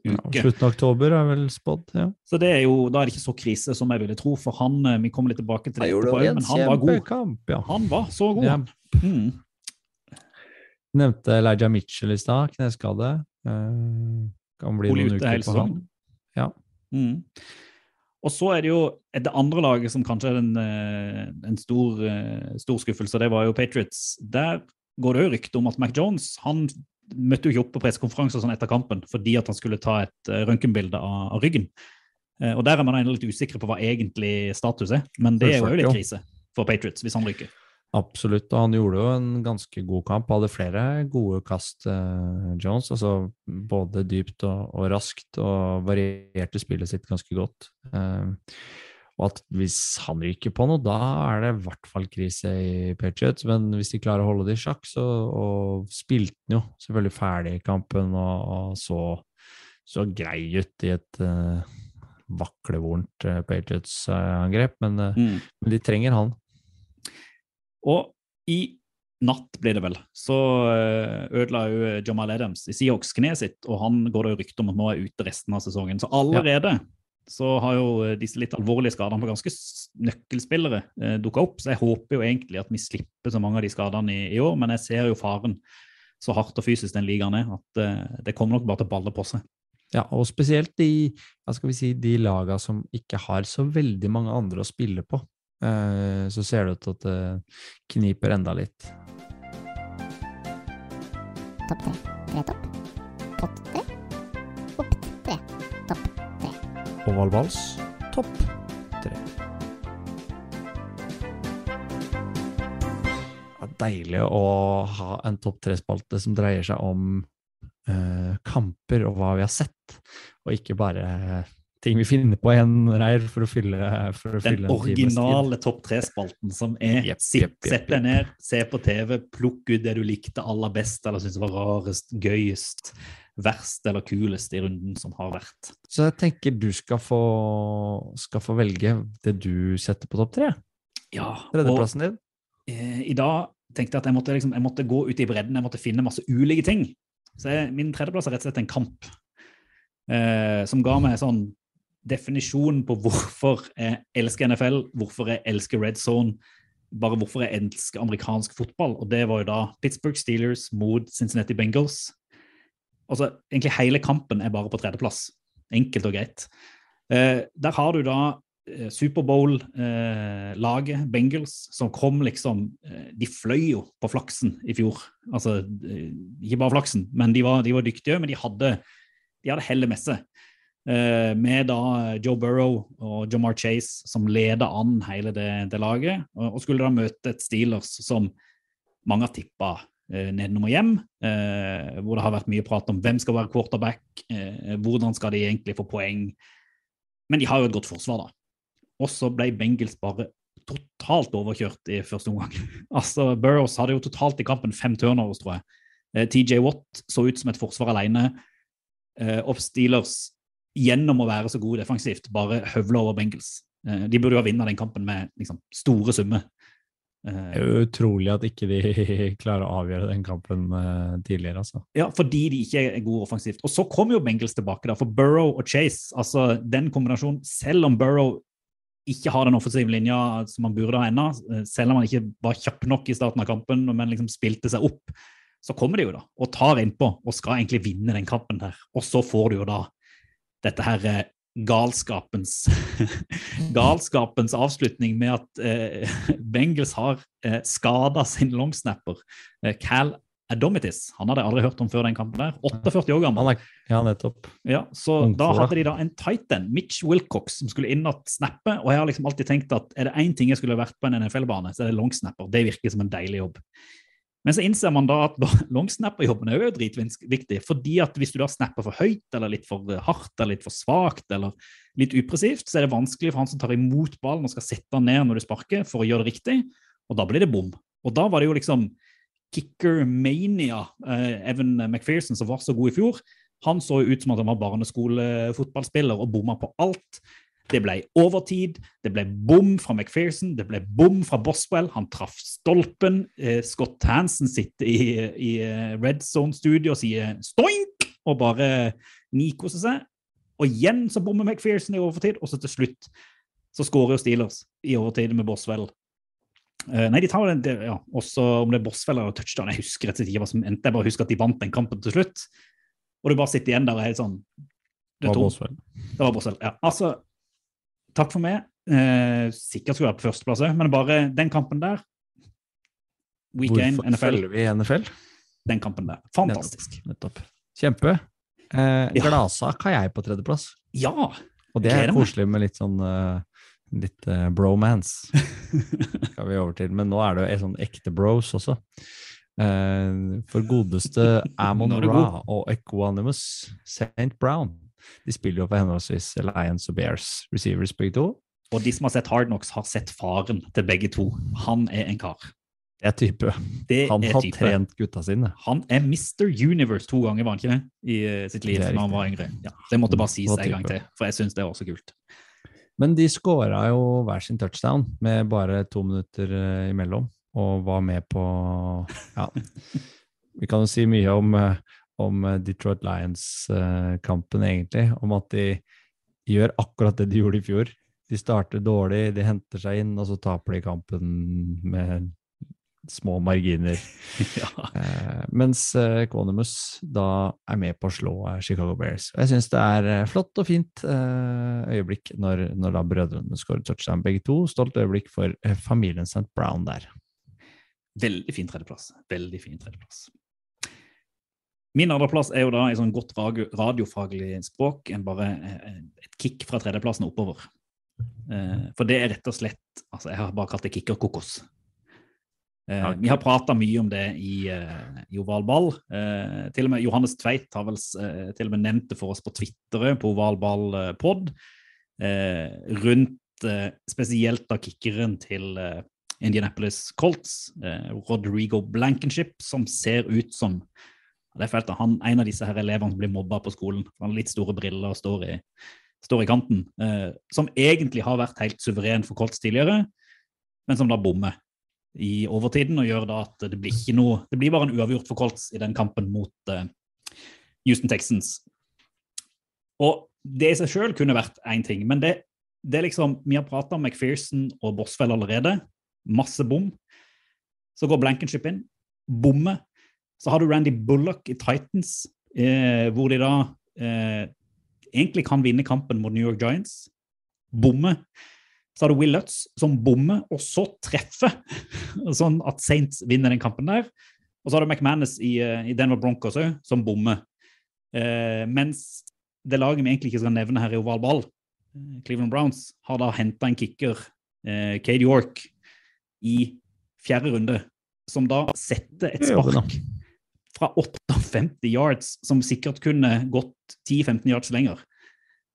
uker. Ja. Slutten av oktober er vel spådd, ja. Så det er jo, da er det ikke så krise som jeg ville tro, for han eh, Vi kommer litt tilbake til det etterpå, men han var god. Kamp, ja. Han var så god. Ja. Mm. Nevnte Elijah Mitchell i stad, kneskade. Eh, kan bli Trolig noen uker på han. Ja. Mm. Og så er det jo det andre laget som kanskje er en, eh, en stor, eh, stor skuffelse, det var jo Patriots. Der går det jo rykte om at Mac Jones han møtte jo ikke opp på pressekonferanse sånn etter kampen fordi at han skulle ta et eh, røntgenbilde av, av ryggen. Og der er man litt usikre på hva egentlig status er, men det er jo litt krise for Patriots hvis han ryker. Absolutt, og han gjorde jo en ganske god kamp. Hadde flere gode kast, eh, Jones. altså Både dypt og, og raskt, og varierte spillet sitt ganske godt. Eh, og at hvis han ryker på noe, da er det i hvert fall krise i Patriots. Men hvis de klarer å holde det i sjakk, så og spilte han jo selvfølgelig ferdig i kampen og, og så, så grei ut i et eh, vaklevorent eh, Patriots-angrep. Men, eh, Mm. men de trenger han. Og i natt blir det vel, så eh, ødela jo Jamal Adams i Seahawks kneet sitt, og han går det jo rykte om at nå er ute resten av sesongen. Så allerede så har jo eh, disse litt alvorlige skadene på ganske nøkkelspillere eh, dukka opp. Så jeg håper jo egentlig at vi slipper så mange av de skadene i, i år, men jeg ser jo faren så hardt og fysisk den ligaen er, at eh, det kommer nok bare til å balle på seg. Ja, og spesielt de, hva skal vi si, de laga som ikke har så veldig mange andre å spille på. Eh, så ser det ut til at det kniper enda litt. Topp tre. Tre topp. Pott tre. Opp tre. Topp tre. Oval vals, topp tre. Ja, deilig å ha en topp tre-spalte som dreier seg om eh, kamper og hva vi har sett, og ikke bare ting vi finner på igjen, en reir for å fylle, for å Den fylle originale topp tre-spalten som er yep, sitt, yep, Sett deg ned, se på TV, plukk ut det du likte aller best, eller syntes var rarest, gøyest, verst eller kulest i runden som har vært. Så jeg tenker du skal få, skal få velge det du setter på topp tre. Ja, Tredjeplassen din. eh, i dag tenkte jeg at jeg måtte, liksom, jeg måtte gå ut i bredden, jeg måtte finne masse ulike ting. Så jeg, min tredjeplass er rett og slett en kamp. eh, som ga meg sånn definisjon på hvorfor jeg elsker NFL, hvorfor jeg elsker Red Zone, bare hvorfor jeg elsker amerikansk fotball. Og det var jo da Pittsburgh Steelers mot Cincinnati Bengals. Altså, egentlig hele kampen er bare på tredjeplass. Enkelt og greit. Eh, der har du da eh, Superbowl-laget, Bengals, som kom liksom eh, De fløy jo på flaksen i fjor. Altså, eh, ikke bare flaksen, men de var, de var dyktige, men de hadde, de hadde hellet med seg. Eh, med da Joe Burrow og Jomar Chase som leder an hele det, det laget. Og, skulle da møte et Steelers som mange har tippa eh, nedenom og hjem. Eh, hvor det har vært mye prat om hvem skal være quarterback, eh, hvordan skal de egentlig få poeng. Men de har jo et godt forsvar, da. Og så ble Bengals bare totalt overkjørt i første omgang. altså, Burrows hadde jo totalt i kampen fem turnovers, tror jeg. Eh, TJ Watt så ut som et forsvar alene. Eh, Steelers, gjennom å være så gode defensivt, bare høvler over Bengals. Eh, de burde jo ha vunnet den kampen med liksom, store summer. Eh, Det er jo utrolig at ikke de klarer å avgjøre den kampen eh, tidligere, altså. Ja, fordi de ikke er gode offensivt. Og så kom jo Bengals tilbake, da, for Burrow og Chase. altså Den kombinasjonen, selv om Burrow ikke har den offensive linja som han burde ha ennå, selv om han ikke var kjapp nok i starten av kampen, men liksom spilte seg opp, så kommer de jo da og tar innpå og skal egentlig vinne den kampen der. Og så får du jo da dette her er galskapens galskapens avslutning med at eh, Bengals har eh, skada sin longsnapper. Eh, Cal Adomitis. Han hadde jeg aldri hørt om før den kampen der. 48 år gammel. Ja, nettopp. Ja, så Ungfor, da. hadde de da en titan, Mitch Wilcox, som skulle inn og snappe. Og jeg har liksom alltid tenkt at er det én ting jeg skulle vært på en NFL-bane, så er det longsnapper. Det virker som en deilig jobb. Men så innser man da at longsnapper-jobben er jo dritviktig. fordi at hvis du da snapper for høyt, eller litt for hardt, eller litt for svakt, eller litt upresist, så er det vanskelig for han som tar imot ballen og skal sette den ned når du sparker, for å gjøre det riktig. Og da blir det bom. Og da var det jo liksom kicker mania, eh, Evan McPherson, som var så god i fjor. Han så jo ut som at han var barneskolefotballspiller og bomma på alt. Det ble overtid, det ble bom fra McPherson, det ble bom fra Boswell. Han traff stolpen. Eh, Scott Hansen sitter i, i eh, Red Zone Studio og sier 'stoink' og bare nikoser seg. Og igjen så bommer McPherson i overtid, og så til slutt så skårer jo Steelers i overtid med Boswell. Eh, nei, de tar den, det, ja, også om det er Boswell eller touchdown, jeg husker rett og slett ikke hva som endte. Jeg bare husker at de vant den kampen til slutt. Og du bare sitter igjen der og er helt sånn det, Var. Boswell. det var Boswell. Ja, altså, takk for meg. Eh, sikkert skulle være på førsteplass òg, men bare den kampen der Weekend, Hvorfor NFL, følger vi NFL? den kampen der. Fantastisk. Nettopp. Kjempe. Eh, Ja. Gladsak har jeg på tredjeplass. Ja! Og det er koselig med litt sånn uh, litt uh, bromance. skal vi over til. Men nå er det jo sånn ekte bros også. Uh, for godeste Amon Ra god. Og Equanimous St. Brown. De spiller jo for henholdsvis Lions og Bears receivers begge to. Og de som har sett Hard Knocks, har sett faren til begge to. Han er en kar. Det er type. Det Han er har type. trent gutta sine. Han er Mr. Universe to ganger, var han ikke det? I eh, sitt liv da han var yngre. Ja, det måtte bare sies en gang til, for jeg syns det var så kult. Men de skåra jo hver sin touchdown med bare to minutter eh, imellom, og var med på Ja. Vi kan jo si mye om, eh, om eh, Detroit Lions-kampen, egentlig. Om at de gjør akkurat det de gjorde i fjor. De starter dårlig, de henter seg inn, og så taper de kampen med små marginer. Ja. Eh, mens eh, Equanimous da er med på å slå eh, Chicago Bears. Og jeg syns det er eh, flott og fint eh, øyeblikk når, når da brødrene skårer touchdown begge to. Stolt øyeblikk for eh, familien St. Brown der. Veldig fin tredjeplass. Veldig fin tredjeplass. Min andreplass er jo da i sånn godt radio, radiofaglig språk enn bare eh, et kick fra tredjeplassen oppover. Eh, for det er rett og slett altså Jeg har bare kalt det kickerkokos. Eh. Vi har prata mye om det i, eh, i Oval Ball. Eh, til og med Johannes Tveit har vel til og med nevnt det for oss på Twitter på Oval Ball pod. Rundt spesielt da kickeren til Indianapolis Colts, Rodrigo Blankenship, som ser ut som det er han, En av disse her elevene som blir mobba på skolen. Han har litt store briller og står i, står i kanten. Eh, som egentlig har vært helt suveren for Colts tidligere, men som da bommer i overtiden og gjør da at det blir ikke noe Det blir bare en uavgjort for Colts i den kampen mot eh, Houston Texans. Og det i seg sjøl kunne vært én ting, men det, det er liksom Vi har prata om McPherson og Boswell allerede. Masse bom. Så går Blankenship inn, bommer. Så har du Randy Bullock i Titans, eh, hvor de da eh, egentlig kan vinne kampen mot New York Giants. Bomme. Så har du Will Lutz som bommer, og så treffer, sånn at Saints vinner den kampen der. Og så har du McManus i, eh, i Denver Broncos òg, som bommer. Eh, mens det laget vi egentlig ikke skal nevne her i oval ball, eh, Cleveland Browns, har da henta en kicker, eh, Cade York, i fjerde runde, som da setter et spark fra 58 yards, som sikkert kunne gått 10-15 yards lenger.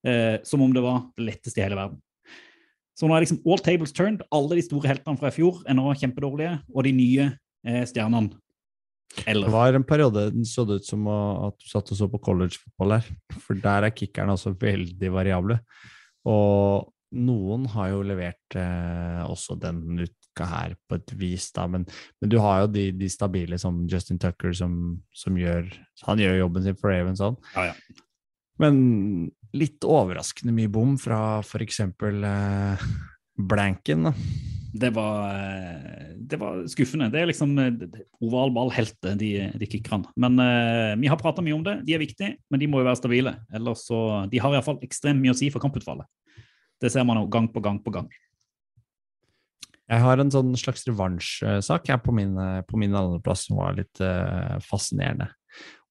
Eh, som om det var det letteste i hele verden. Så nå er liksom all tables turned. Alle de store heltene fra i fjor er nå kjempedårlige, og de nye eh, stjernene Det var en periode den så det ut som at du satt og så på collegefotball her, for der er kickerne også veldig variable. Og noen har jo levert eh, også den uka her på et vis, da, men, men du har jo de, de stabile som Justin Tucker, som, som gjør Han gjør jobben sin for Ravens, sånn. Ja, ja. Men litt overraskende mye bom fra eksempel eh, Blanken, da. Det var, eh, det var skuffende. Det er liksom eh, oval ball-helter, de, de kickerne. Men eh, vi har prata mye om det. De er viktige, men de må jo være stabile. Ellers så, De har iallfall ekstremt mye å si for kamputfallet. Det ser man jo gang på gang på gang. Jeg har en sånn slags revansjsak på min, på min andreplass som var litt uh, fascinerende.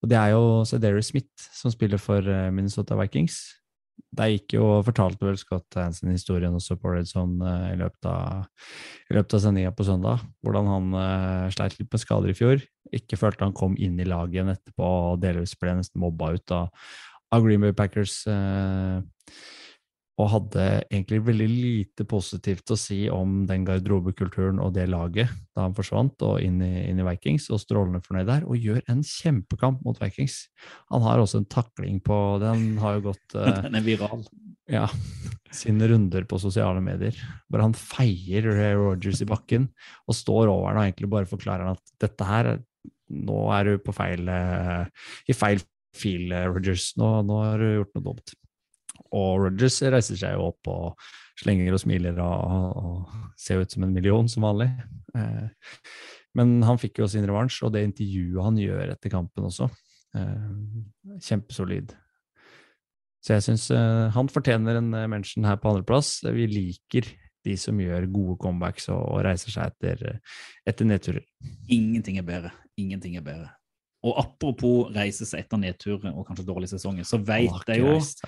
Og det er jo Cedary Smith som spiller for eh, Minnesota Vikings. Der gikk jo fortalte vel Scott Hansen historien også på Red Zone uh, i løpet av, i av sendinga på søndag. Hvordan han uh, sleit litt med skader i fjor. Ikke følte han kom inn i laget igjen etterpå og delvis ble nesten mobba ut av, av Green Bay Packers. Eh, og hadde egentlig veldig lite positivt å si om den garderobekulturen og det laget da han forsvant og inn i, inn i Vikings, og strålende fornøyd der, og gjør en kjempekamp mot Vikings. Han har også en takling på Den har jo gått uh, Den er viral. ja, sine runder på sosiale medier, hvor han feier Ray Rogers i bakken og står over han og egentlig bare forklarer han at dette her Nå er du på feil uh, i feil fil, uh, Rogers. Nå, nå har du gjort noe dumt. Og Rogers reiser seg jo opp og slenger og smiler og, og ser ut som en million, som vanlig. Eh, men han fikk jo sin revansj, og det intervjuet han gjør etter kampen også, eh, kjempesolid. Så jeg syns eh, han fortjener en mention her på andreplass. Vi liker de som gjør gode comebacks og, og reiser seg etter, etter nedturer. Ingenting er bedre. Ingenting er bedre. Og apropos reise seg etter nedturer og kanskje dårlig sesong, så veit vet jeg jo reist.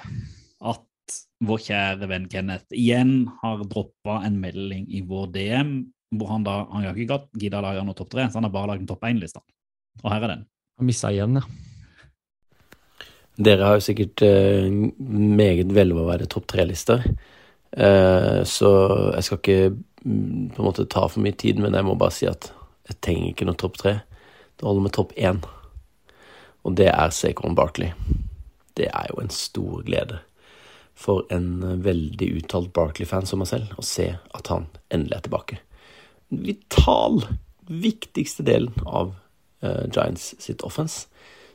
At vår kjære venn Kenneth igjen har droppa en melding i vår DM, hvor han da Han har ikke gidda å lage noe topp tre, så han har bare lagd en topp én-liste. Og her er den. Han missa igjen, ja. Dere har jo sikkert eh, meget veloverveide topp tre-lister. Eh, så jeg skal ikke mm, på en måte ta for mye tid, men jeg må bare si at jeg trenger ikke noe topp tre. Det holder med topp én. Og det er Saquon Barkley. Det er jo en stor glede for en eh, veldig uttalt Barkley-fan som meg selv å se at han endelig er tilbake. En vital, viktigste delen av uh, Giants sitt offense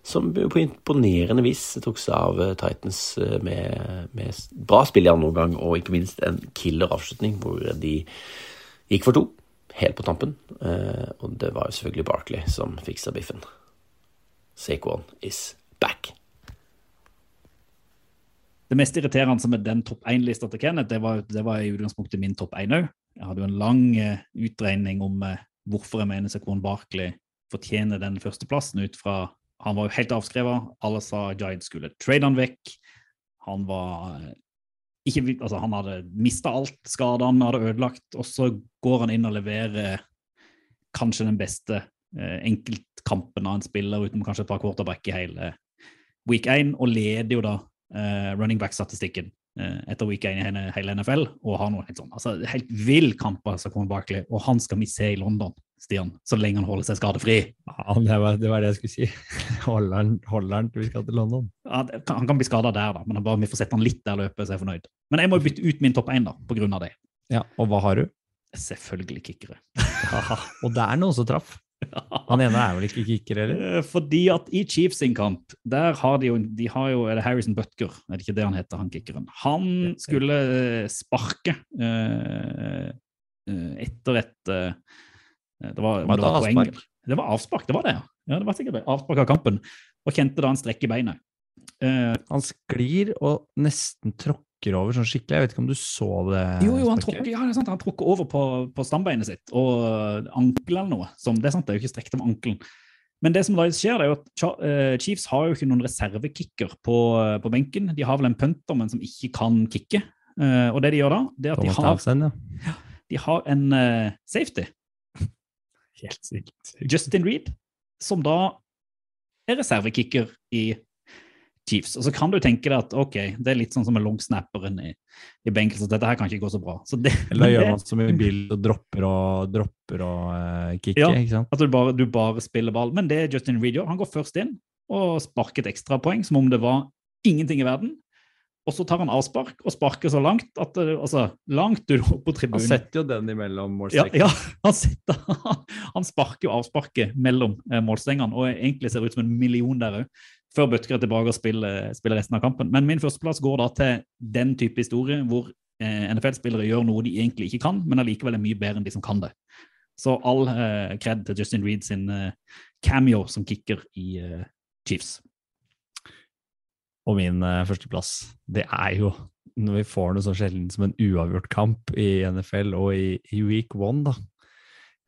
som på imponerende vis tok seg av uh, Titans uh, med, med bra spill i andre omgang, og ikke minst en killer avslutning hvor de gikk for to, helt på tampen. Og det var jo selvfølgelig Barkley som fiksa biffen. Saquon is back. Det mest irriterende med den topp én-lista til Kenneth, det var, det var i utgangspunktet min topp én òg. Jeg hadde jo en lang eh, utregning om eh, hvorfor jeg mener Saquon Barkley fortjener den førsteplassen ut fra Han var jo helt avskrevet. Alle sa Giants skulle trade han vekk. Han var eh, ikke, altså Han hadde mista alt, skadene hadde ødelagt, og så går han inn og leverer kanskje den beste eh, enkeltkampen av en spiller, utenom kanskje et par quarterback i hele week 1, og leder jo da eh, running back-statistikken eh, etter week 1 i hele, NFL, og har noe helt sånn, altså helt vill kamp som kommer Barkley, og han skal vi se i London, Stian, så lenge han holder seg skadefri. Ja, det var det, var det jeg skulle si. Holder han, holder han til vi skal til London? Ja, det han kan bli skada der, da, men han bare, vi får sette han litt der løpet, så jeg er fornøyd. Men jeg må bytte ut min topp 1 da, på grunn av det. Ja, og hva har du? Selvfølgelig kickere. og det er noen som traff. Han ene er vel ikke kicker, eller? Eh, Fordi at i Chiefs sin kamp, der har de jo, de har jo er det Harrison Butker, er det ikke det han heter, han kickeren? Han skulle eh, sparke eh, etter et uh, Det var, Var det var poeng. Det var avspark, det var det, ja. ja det var sikkert det. Avspark av kampen. Og kjente da en strekk i beinet. Uh, Han sklir og nesten tråkker over sånn skikkelig. Jeg vet ikke om du så det? jo, jo, han tråkker, ja, det er sant, han tråkker over på, på stambeinet sitt og ankelen eller noe. Som, det er sant, det er jo ikke strekt om ankelen. Men det som da skjer, det er jo at eh, Chiefs har jo ikke noen reservekicker på, på benken. De har vel en punter, men som ikke kan kicke. Eh, og det de gjør da, det er at de har, de har en eh, safety, Helt sykt. Justin Reed, som da er reservekicker i Chiefs. Og så kan du tenke deg at ok, det er litt sånn som med longsnapperen i, i benken, så dette her kan ikke gå så bra. Så det, Eller da gjør man som i bil og dropper og dropper og uh, kicker, Ja. ikke sant? At du bare, du bare spiller ball. Men det er Justin Reed gjør, han går først inn og sparker et ekstrapoeng som om det var ingenting i verden. Og så tar han avspark og sparker så langt at altså, langt opp på tribunen. Han setter jo den imellom Ja, målstrekene. ja han, setter, han sparker jo avsparket mellom eh, målstengene og egentlig ser ut som en million der òg. Før Bøtker er tilbake og spiller, spiller resten av kampen. Men min førsteplass går da til den type historie hvor eh, NFL-spillere gjør noe de egentlig ikke kan, men allikevel er mye bedre enn de som kan det. Så all eh, kred til Justin Reed sin eh, cameo som kicker i eh, Chiefs. Og min eh, førsteplass, det er jo når vi får noe så sjelden som en uavgjort kamp i NFL og i, i week one, da.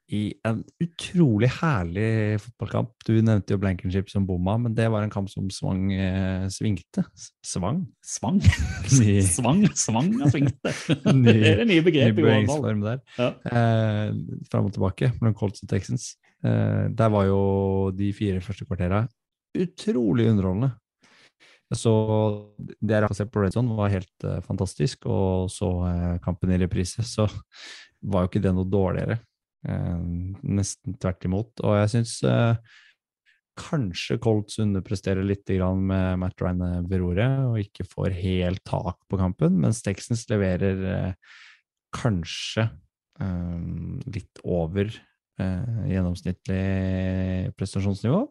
I en utrolig herlig fotballkamp. Du nevnte jo Blankenship som bomma, men det var en kamp som svang, eh, svingte. Svang? Svang? Ny- Svang, svang og svingte. Ny- det er det nye Ny begrepet i håndball. Ja. Eh, fram og tilbake mellom Colts og Texans. Eh, der var jo de fire første kvartera utrolig underholdende. Så det jeg har sett på Red Zone, var helt eh, fantastisk. Og så eh, kampen i reprise, så var jo ikke det noe dårligere. Eh, nesten tvert imot. Og jeg syns kanskje Colts underpresterer litt med Matt Ryan ved roret, og ikke får helt tak på kampen, mens Texans leverer eh, kanskje eh, litt over eh, gjennomsnittlig prestasjonsnivå.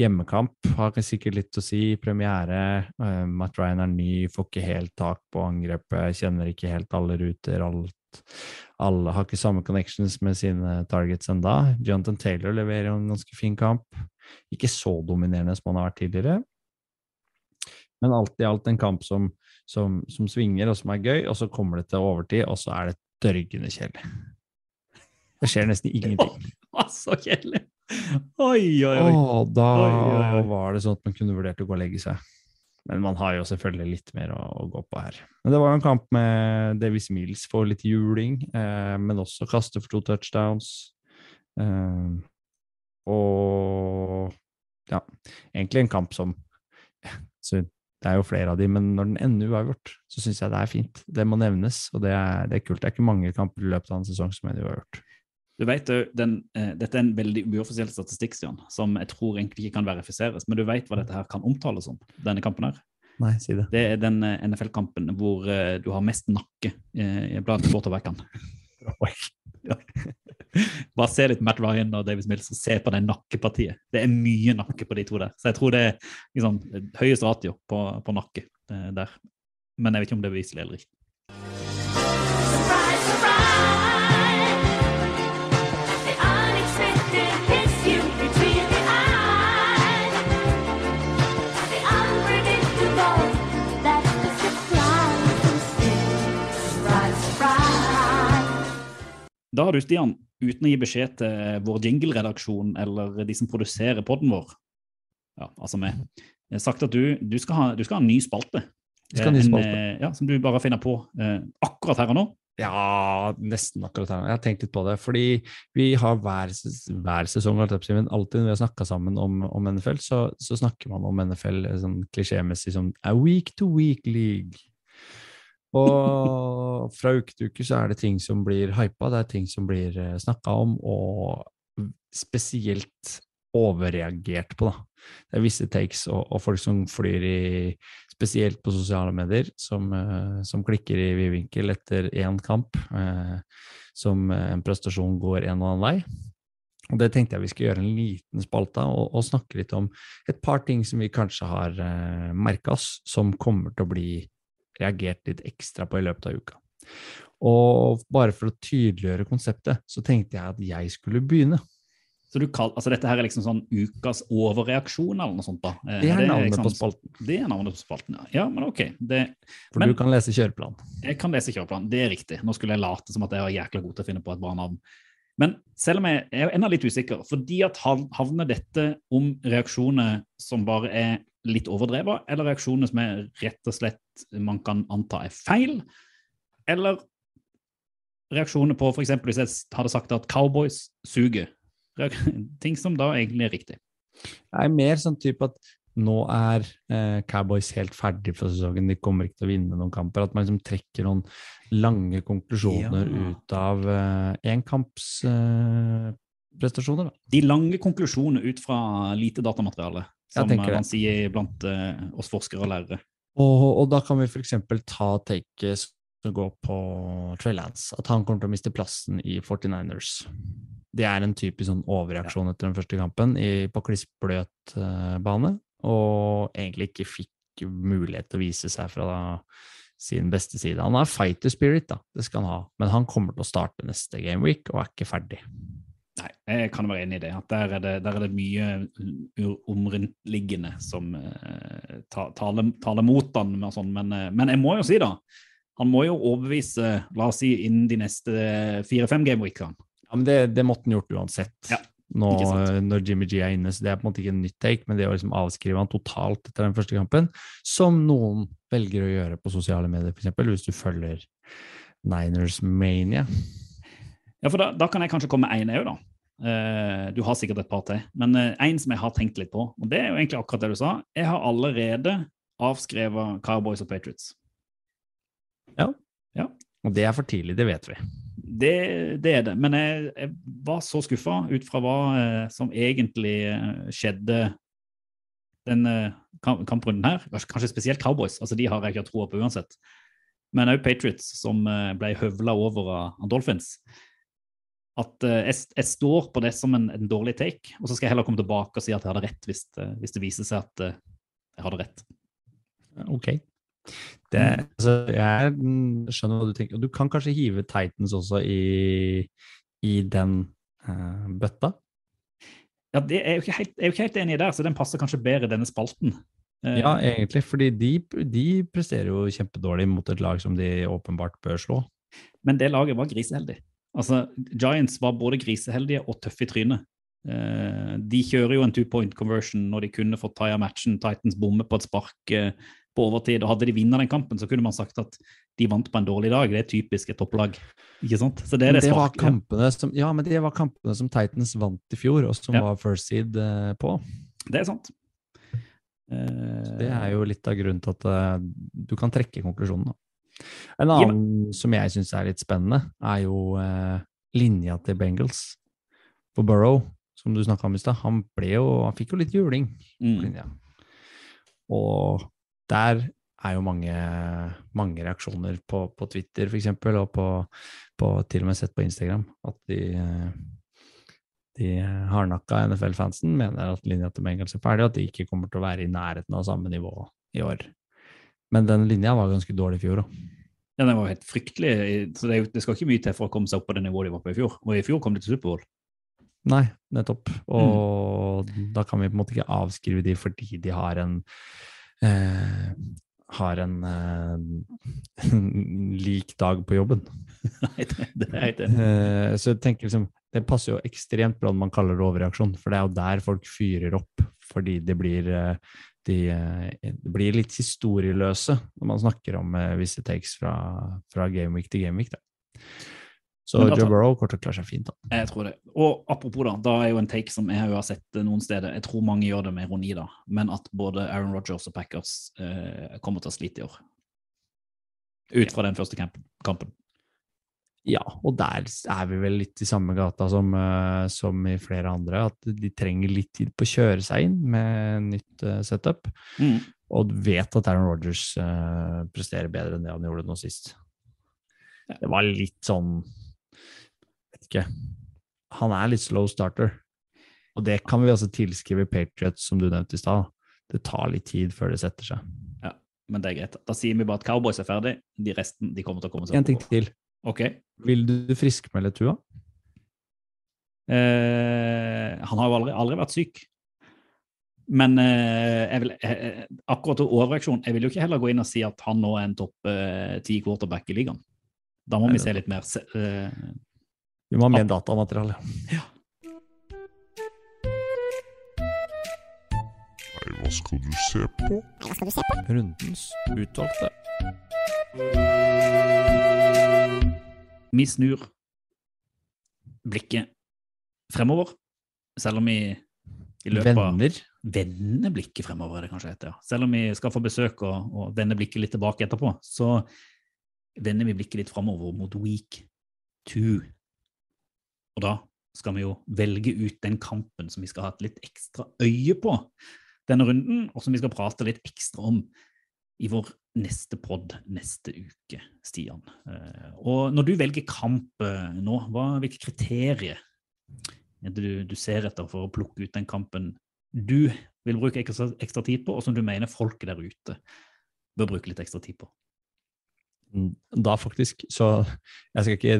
Hjemmekamp har sikkert litt å si. Premiere. eh, Matt Ryan er ny, får ikke helt tak på angrepet, kjenner ikke helt alle ruter. Alt, alle har ikke samme connections med sine targets enda. Jonathan Taylor leverer jo en ganske fin kamp. Ikke så dominerende som han har vært tidligere. Men alt i alt en kamp som, som, som svinger, og som er gøy, og så kommer det til overtid, og så er det dørgende kjedelig. Det skjer nesten ingenting. Å, Så kjedelig! Oi, oi, oi. Og da Oi, oi, oi. var det sånn at man kunne vurdert å gå og legge seg. Men man har jo selvfølgelig litt mer å, å gå på her. Men det var jo en kamp med Davis Mills for litt juling, eh, men også kaste for to touchdowns. Eh, og ja, egentlig en kamp som så Det er jo flere av de, men når den ender uavgjort, så syns jeg det er fint. Det må nevnes, og det er, det er kult. Det er ikke mange kamper i løpet av en sesong som ender uavgjort. Du vet, den, eh, Dette er en veldig uoffisiell statistikk, Stian, som jeg tror egentlig ikke kan verifiseres. Men du vet hva dette her kan omtales som, denne kampen her? Nei, si det. Det er den eh, NFL-kampen hvor eh, du har mest nakke eh, blant. Oi. Ja. Bare se litt Matt Ryan og Davis Mills og se på det nakkepartiet. Det er mye nakke på de to der. Så jeg tror det er liksom, høyest ratio på, på nakke der. Men jeg vet ikke om det er beviselig eller ikke. Da har du, Stian, uten å gi beskjed til vår jingle-redaksjon eller de som produserer podden vår, ja, altså meg, sagt at du, du, skal ha, du skal ha en ny spalte. Skal ha en ny spalte. En, Ja, som du bare finner på eh, akkurat her og nå. Ja, nesten akkurat her. Jeg har tenkt litt på det. Fordi vi har hver, hver sesong, alltid når vi har snakka sammen om, om NFL, så, så snakker man om NFL sånn klisjémessig som a week to week league. Og fra uke til uke så er det ting som blir hypa, det er ting som blir snakka om, og spesielt overreagert på, da. Det er visse takes og, og folk som flyr i spesielt på sosiale medier, som, eh, som klikker i vid vinkel etter én kamp, eh, som en prestasjon går en og annen vei. Og det tenkte jeg vi skulle gjøre en liten spalte av, og, og snakke litt om et par ting som vi kanskje har eh, merka oss, som kommer til å bli reagert litt ekstra på i løpet av uka. Og bare for å tydeliggjøre konseptet, så tenkte jeg at jeg skulle begynne. Så du kall, altså dette her er liksom sånn ukas overreaksjon eller noe sånt da? Eh, Det er navnet liksom- på spalten, Det er navnet på spalten, ja. Ja, men ok. Det, for Men- du kan lese kjøreplanen. jeg kan lese kjøreplan, det er riktig. Nå skulle jeg late som at jeg var jækla god til å finne på et bra navn. Men selv om jeg jeg er ennå litt usikker, fordi at havner dette om reaksjoner som bare er litt overdrevet, eller reaksjoner som er rett og slett man kan anta er feil, eller reaksjoner på f.eks. hvis jeg hadde sagt at cowboys suger. Ting som da egentlig er riktig. Det er mer sånn type at nå er eh, Cowboys helt ferdig for sesongen, de kommer ikke til å vinne noen kamper. At man liksom trekker noen lange konklusjoner Ja. ut av eh, enkampsprestasjoner. Eh. De lange konklusjonene ut fra lite datamateriale, som man sier blant eh, oss forskere og lærere. Og, og da kan vi f.eks. ta taket som går på Trey at han kommer til å miste plassen i 49ers. Det er en typisk sånn overreaksjon etter den første kampen i, på klissbløt uh, bane, og egentlig ikke fikk mulighet til å vise seg fra da, sin beste side. Han har fighter spirit, da, det skal han ha, men han kommer til å starte neste gameweek og er ikke ferdig. Nei, jeg kan være enig i det. at Der er det, der er det mye omrundtliggende som eh, taler, taler mot han. Sånn, men, eh, men jeg må jo si, da Han må jo overbevise, la oss si, innen de neste fire-fem gameweekene. Ja, men det, det måtte han gjort uansett. Ja, Nå, eh, når Jimmy G er inne, så det er på en måte ikke en nytt take, men det å liksom avskrive han totalt etter den første kampen, som noen velger å gjøre på sosiale medier, f.eks. hvis du følger Niners Mania. Ja, for da, da kan jeg kanskje komme med én òg, da. Eh, du har sikkert et par til. Men én som jeg har tenkt litt på, og det er jo egentlig akkurat det du sa. Jeg har allerede avskrevet Cowboys og Patriots. Ja. Og det er for tidlig, det vet vi. Det, det er det. Men jeg, jeg var så skuffa ut fra hva eh, som egentlig eh, skjedde den eh, kamprunden her. Kanskje- spesielt Cowboys. altså De har jeg ikke troa på uansett. Men òg Patriots, som eh, ble høvla over av Dolphins. At eh, jeg, jeg står på det som en, en dårlig take, og så skal jeg heller komme tilbake og si at jeg hadde rett hvis, det- hvis det viser seg at eh, jeg hadde rett. Ok. Det, altså, jeg mm, skjønner hva du tenker. Og du kan kanskje hive Titans også i, i den uh, bøtta? Ja, det er jo ikke helt, er jo ikke helt enig i der, så den passer kanskje bedre i denne spalten. Eh, Ja, egentlig, fordi de, de presterer jo kjempedårlig mot et lag som de åpenbart bør slå. Men det laget var griseheldig. Altså, Giants var både griseheldige og tøffe i trynet. Eh, de kjører jo en two point conversion når de kunne fått taia matchen. Titans bommer på et spark eh, på overtid. og Hadde de vunnet den kampen, så kunne man sagt at de vant på en dårlig dag. Det er typisk et topplag. Ikke sant? Så det er det, det var kampene som, ja, men det var kampene som Titans vant i fjor, og som Ja. var first seed eh, på. Det er sant. Eh, Det er jo litt av grunnen til at eh, du kan trekke konklusjonen. Da. En Ja, annen som jeg syns er litt spennende, er jo eh, linja til Bengals. For Burrow, som du snakka om i stad, han, han fikk jo litt juling på mm. linja. Og der er jo mange, mange reaksjoner på, på Twitter eksempel, og på, på til og med sett på Instagram, at de, de hardnakka NFL-fansen mener at linja til Bengals er ferdig, og at de ikke kommer til å være i nærheten av samme nivå i år. Men den linja var ganske dårlig i fjor òg. Ja, den var helt fryktelig. så det, det skal ikke mye til for å komme seg opp på det nivået de var på i fjor. Og i fjor kom de til Superbowl. Nei, nettopp. Og da kan vi på en måte ikke avskrive de fordi de har en eh, har en eh, lik dag på jobben. Nei, det, det er ikke det. Eh, så jeg tenker liksom, det passer jo ekstremt bra når man kaller det overreaksjon, for det er jo der folk fyrer opp fordi det blir, eh, de, eh, blir litt historieløse når man snakker om eh, visse takes fra, fra gameweek til gameweek. Da. Så Men altså- Joe Burrow kommer til å klare seg fint. da. Jeg tror det. Og apropos, da, da er jo en take som jeg har sett noen steder. Jeg tror mange gjør det med ironi, da. Men at både Aaron Rodgers og Packers eh, kommer til å slite i år. Ut fra den første kampen. Ja, og der er vi vel litt i samme gata som, eh, som i flere andre, at de trenger litt tid på å kjøre seg inn med nytt eh, setup, Mm. og vet at Aaron Rodgers uh, presterer bedre enn det han gjorde nå sist. Det var litt sånn Vet ikke. han er litt slow starter. Og det kan vi altså tilskrive Patriots, som du nevnte i stad. Det tar litt tid før det setter seg. Ja, Men det er greit. Da sier vi bare at Cowboys er ferdig. De resten de kommer til å komme seg En ting til. Ok. Vil du friskmelde Tua? Eh, han har jo aldri, aldri vært syk. Men eh, jeg vil, eh, eh, akkurat til overreaksjon, jeg vil jo ikke heller gå inn og si at han nå er en topp eh, ti quarterback i ligaen. Da må Nei, vi se litt mer. se- eh, Vi må ha mer datamateriale. Nei, hva skal du se på? Hva skal du se på? Rundens utvalgte. Vi snur blikket fremover, selv om vi i løpet av Venner. vende blikket fremover, er det kanskje heter. Ja. Selv om vi skal få besøk og, og vende blikket litt tilbake etterpå, så vender vi blikket litt fremover mot week two. Og da skal vi jo velge ut den kampen som vi skal ha et litt ekstra øye på denne runden, og som vi skal prate litt ekstra om i vår neste pod neste uke, Stian. Eh, Og når du velger kamp eh, nå, hva, hvilke kriterier er det du, du ser etter for å plukke ut den kampen du vil bruke ekstra, ekstra tid på, og som du mener folket der ute bør bruke litt ekstra tid på? Da faktisk, så jeg skal ikke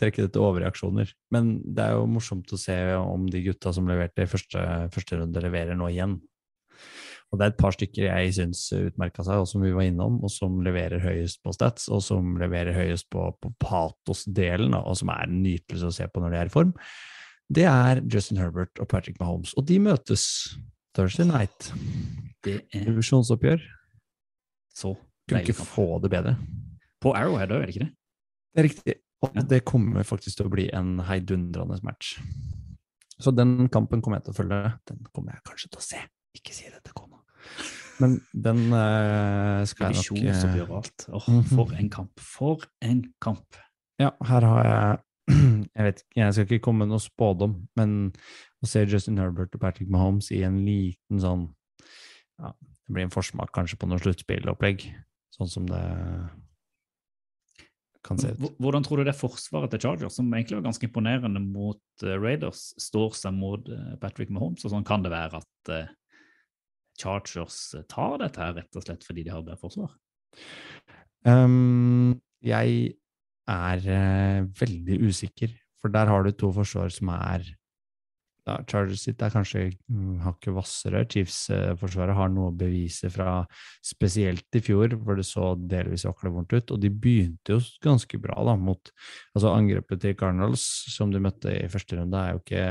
trekke det til overreaksjoner, men det er jo morsomt å se om de gutta som leverte i første, første runde, leverer nå igjen. Og det er et par stykker jeg syns utmerka seg, og som vi var innom, og som leverer høyest på stats, og som leverer høyest på, på patos-delen, og som er en nytelse å se på når de er i form. Det er Justin Herbert og Patrick Mahomes, og de møtes Thursday night. Det er Divisjonsoppgjør. så Kunne ikke få det bedre. På Arrowhead òg, er det ikke det? Det er riktig. Og det kommer faktisk til å bli en heidundrende match. Så den kampen kommer jeg til å følge. Den kommer jeg kanskje til å se. Ikke si det til kona. Men den uh, skal jeg nok Divisjonsoppgjør eh, alt. Mhm. for en kamp. For en kamp. Ja, her har jeg Jeg vet ikke, jeg skal ikke komme med noe spådom, men å se Justin Herbert og Patrick Mahomes i en liten sånn ja, Det blir en forsmak kanskje på noe sluttspillopplegg, sånn som det kan se ut. Hvordan tror du det forsvaret til Chargers, som egentlig var ganske imponerende mot eh, Raiders, står seg mot Patrick Mahomes? Og sånn kan det være at Chargers eh, tar dette her rett og slett fordi de har bedre forsvar? Um, jeg er uh, veldig usikker, for der har du to forsvar som er ja, Chargers sitt er kanskje mm, hakket hvassere. Chiefs-forsvaret har noe å bevise fra spesielt i fjor, hvor det så delvis vaklet ut. Og de begynte jo ganske bra da, mot altså Angrepet til Cardinals, som de møtte i første runde, er jo ikke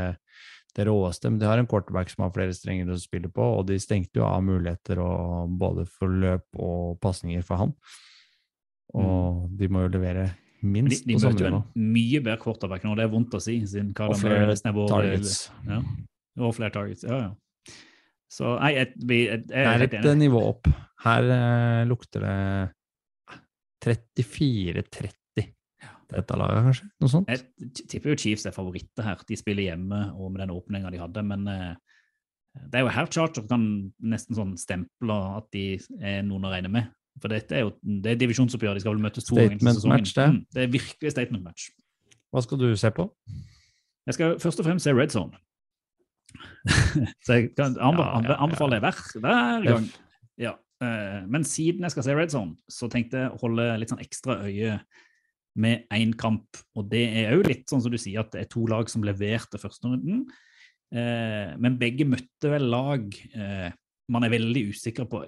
det råeste, men de har en quarterback som har flere strenger å spille på, og de stengte jo av muligheter og, både for løp og pasninger for han. Og de må jo levere minst De, de på samme nivå. en mye bedre quarterback nå, det er vondt å si. Og flere Murray nesten er vår- targets. Ja, og flere targets. Ja, ja. Så nei, jeg, jeg, jeg, jeg er et eh, nivå opp. Her eh, lukter det 34-30. Dette laget, kanskje? Noe sånt? Jeg tipper jo Chiefs er favoritter her. De spiller hjemme og med den åpninga de hadde, men eh, det er jo her Charger kan nesten sånn stemple at de er noen å regne med. For dette er jo det er divisjonsoppgjør, de skal vel møtes to ganger i sesongen. det. Mm, det er virkelig statement match. Hva skal du se på? Jeg skal først og fremst se Red Zone. Så jeg kan anbe Ja, ja, ja. anbefale det hver, hver gang. Ja. eh, Men siden jeg skal se Red Zone, så tenkte jeg å holde litt sånn ekstra øye med én kamp. Og det er òg litt sånn som du sier, at det er to lag som leverte første runden. Eh, Men begge møtte vel lag eh, man er veldig usikker på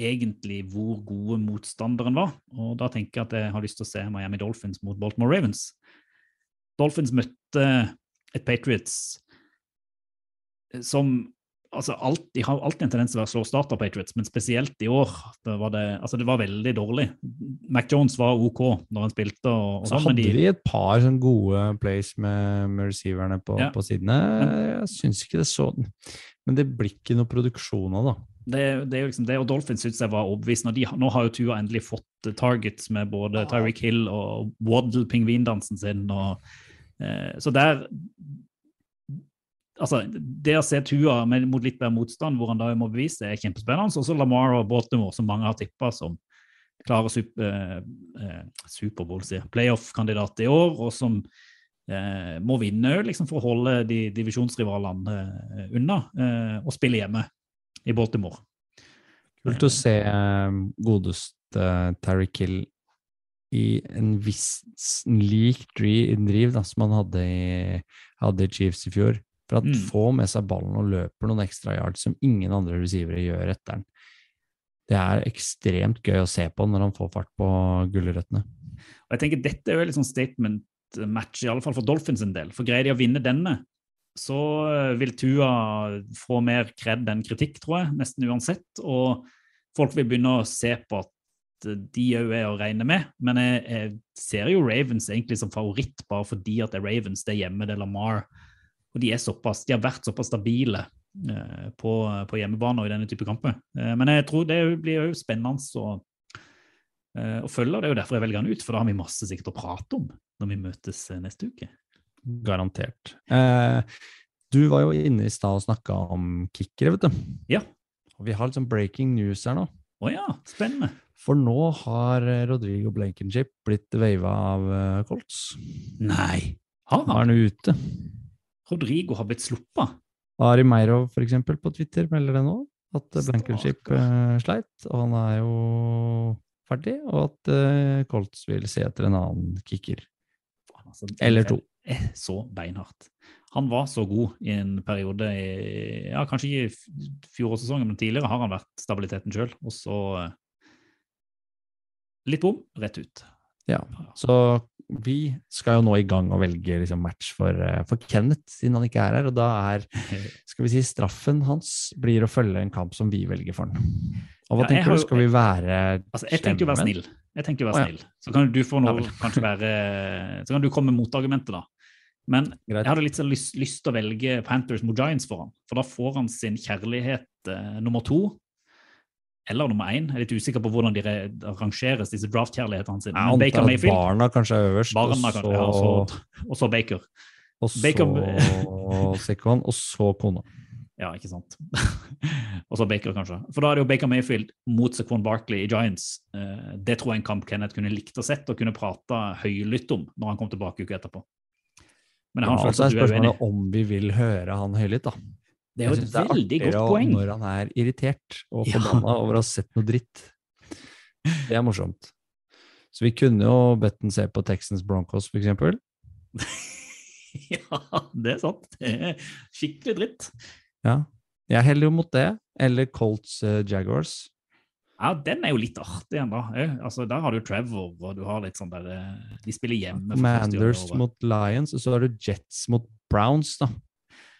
egentlig hvor gode motstanderen var. Og da tenker jeg at jeg har lyst til å se Miami Dolphins mot Baltimore Ravens. Dolphins møtte et Patriots som altså alt, De har alltid en tendens til å slå starter, Patriots, men spesielt i år. Det var, det, altså det var veldig dårlig. Mac Jones var OK når han spilte. Og, og Så sånn, hadde de et par sånn gode plays med, med receiverne på, Ja. på sidene. Jeg syns ikke det så Men det blir ikke noe produksjon av, det, det jo liksom det, og Dolphins syns jeg var overbevisende. de, Nå har jo Tua endelig fått eh, targets med både Tyreek Hill og Waddle, pingvindansen sin. og eh, Så der altså, Det å se Tua mot litt bedre motstand, hvor han da må bevise, er kjempespennende. Og så Lamar og Baltimore, som mange har tippa som klare super, eh, eh, Superbowl, playoff-kandidat i år, og som eh, må vinne liksom, for å holde de divisjonsrivalene eh, unna eh, og spille hjemme i Baltimore. Kult å se eh, godeste Terry Kill i en viss lik driv da, som han hadde i, hadde i Chiefs i fjor. For at Mm. få med seg ballen og løper noen ekstra yards som ingen andre receivere gjør etter den. Det er ekstremt gøy å se på når han får fart på gulrøttene. Og jeg tenker Dette er jo litt sånn statement match, i alle fall for Dolphins en del. For greier de å vinne denne, så eh, vil Tua få mer kred enn kritikk, tror jeg, nesten uansett. Og folk vil begynne å se på at de òg er å regne med. Men jeg, jeg ser jo Ravens egentlig som favoritt, bare fordi at det er Ravens, det er hjemme, det er Lamar. Og de er såpass, de har vært såpass stabile eh, på, på hjemmebane og i denne type kamper. Eh, men jeg tror det blir jo spennende å eh, å følge. og Det er jo derfor jeg velger han ut, for da har vi masse sikkert å prate om når vi møtes neste uke. Garantert. Eh, du var jo inne i stad og snakka om kickere, vet du. Ja. Og vi har litt sånn breaking news her nå. Å ja, spennende. For nå har Rodrigo Blankenship blitt veiva av Colts. Nei, har Nå er han? han ute. Rodrigo har blitt sluppa. Ari Meirov for eksempel på Twitter melder det nå, at eh, Blankenship eh, sleit, og han er jo ferdig, og at uh, Colts vil se etter en annen kicker. Faen, altså, Eller to. er så beinhardt. Han var så god i en periode i ja, Kanskje ikke i fjorårssesongen, men tidligere har han vært stabiliteten sjøl. Og så uh, litt bom, rett ut. Ja, så vi skal jo nå i gang og velge liksom, match for, eh, for Kenneth, siden han ikke er her, og da er skal vi si, straffen hans blir å følge en kamp som vi velger for han. Og hva Ja, tenker du, jo- skal vi være Altså, jeg tenker å være snill. Jeg tenker å være snill. Så kan du få noe, kanskje være Så kan du komme med motargumentet, da. Men jeg hadde litt lyst, lyst til å velge Panthers mot Giants for han. For da får han sin kjærlighet eh, nummer to. Eller nummer én. Jeg er litt usikker på hvordan de re- rangeres, disse draft-kjærlighetene sine. Men Baker Mayfield, barna kanskje er øverst, barna og kanskje, ja, og så, og så Baker. og så Baker- og så kona. Ja, ikke sant. og så Baker, kanskje. For da er det jo Baker Mayfield mot Saquon Barkley i Giants. Eh, det tror jeg en kamp Kenneth kunne likt å sett og kunne prata høylytt om når han kom tilbake uka etterpå. Men jeg Ja, altså er spørsmålet om vi vil høre han høylytt, da. Det er jo Jeg et synes det er veldig godt artigere poeng. Når han er irritert og Ja. forbanna over å ha sett noe dritt. Det er morsomt. Så vi kunne jo bedt ham se på Texans Broncos, for eksempel. ja, det er sant. Det er skikkelig dritt. Ja. Jeg heller jo mot det. Eller Colts uh, Jaguars. Ja, den er jo litt artig ennå. Eh, Altså, der har du Trevor, og du har litt sånn der eh, De spiller hjemme. i mot Lions, og så har du Jets mot Browns, da.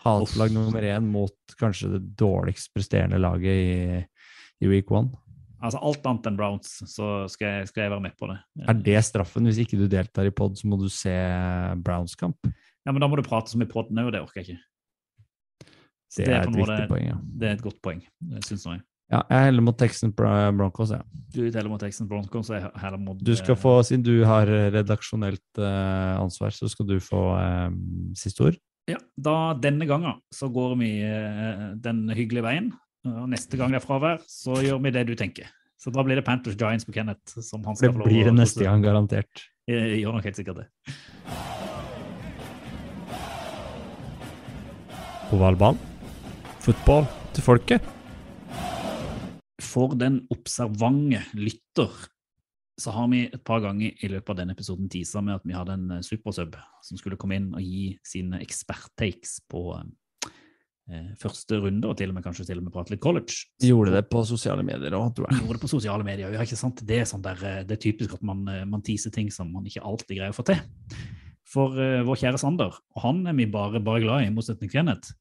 Hatlag nummer én mot kanskje det dårligst presterende laget i, i week one. Altså, alt annet enn Browns, så skal jeg, skal jeg være med på det. Er det straffen? Hvis ikke du deltar i pod, så må du se Browns-kamp. Ja, men da må du prate som i poden òg, og det orker jeg ikke. Så Det er er et viktig poeng, ja. Det er et godt poeng, syns jeg. Ja, jeg heller mot Texans Bro- Broncos, ja. Du heller mot Texans Broncos, så jeg heller mot Du skal eh, få, siden du har redaksjonelt eh, ansvar, så skal du få um, siste ord. Ja, da Denne gangen så går vi eh, den hyggelige veien. Og neste gang det er fravær, så gjør vi det du tenker. Så da blir det Panthers Giants på Kenneth. som han skal lov blir det neste gang, garantert. Jeg gjør nok helt sikkert det. Ovalball. Fotball til folket. For den observante lytter så har vi et par ganger i løpet av denne episoden teasa med at vi hadde en eh, supersub som skulle komme inn og gi sine eksperttakes på eh, første runde, og til og med kanskje til og med prate litt college. Gjorde det på sosiale medier òg, tror jeg. gjorde det på sosiale medier. Ja, ikke sant? Det er, sånn der, eh, det er typisk at man, eh, man teaser ting som man ikke alltid greier å få til. For eh, vår kjære Sander, og han er vi bare, bare glad i, i motsetning til Kenneth.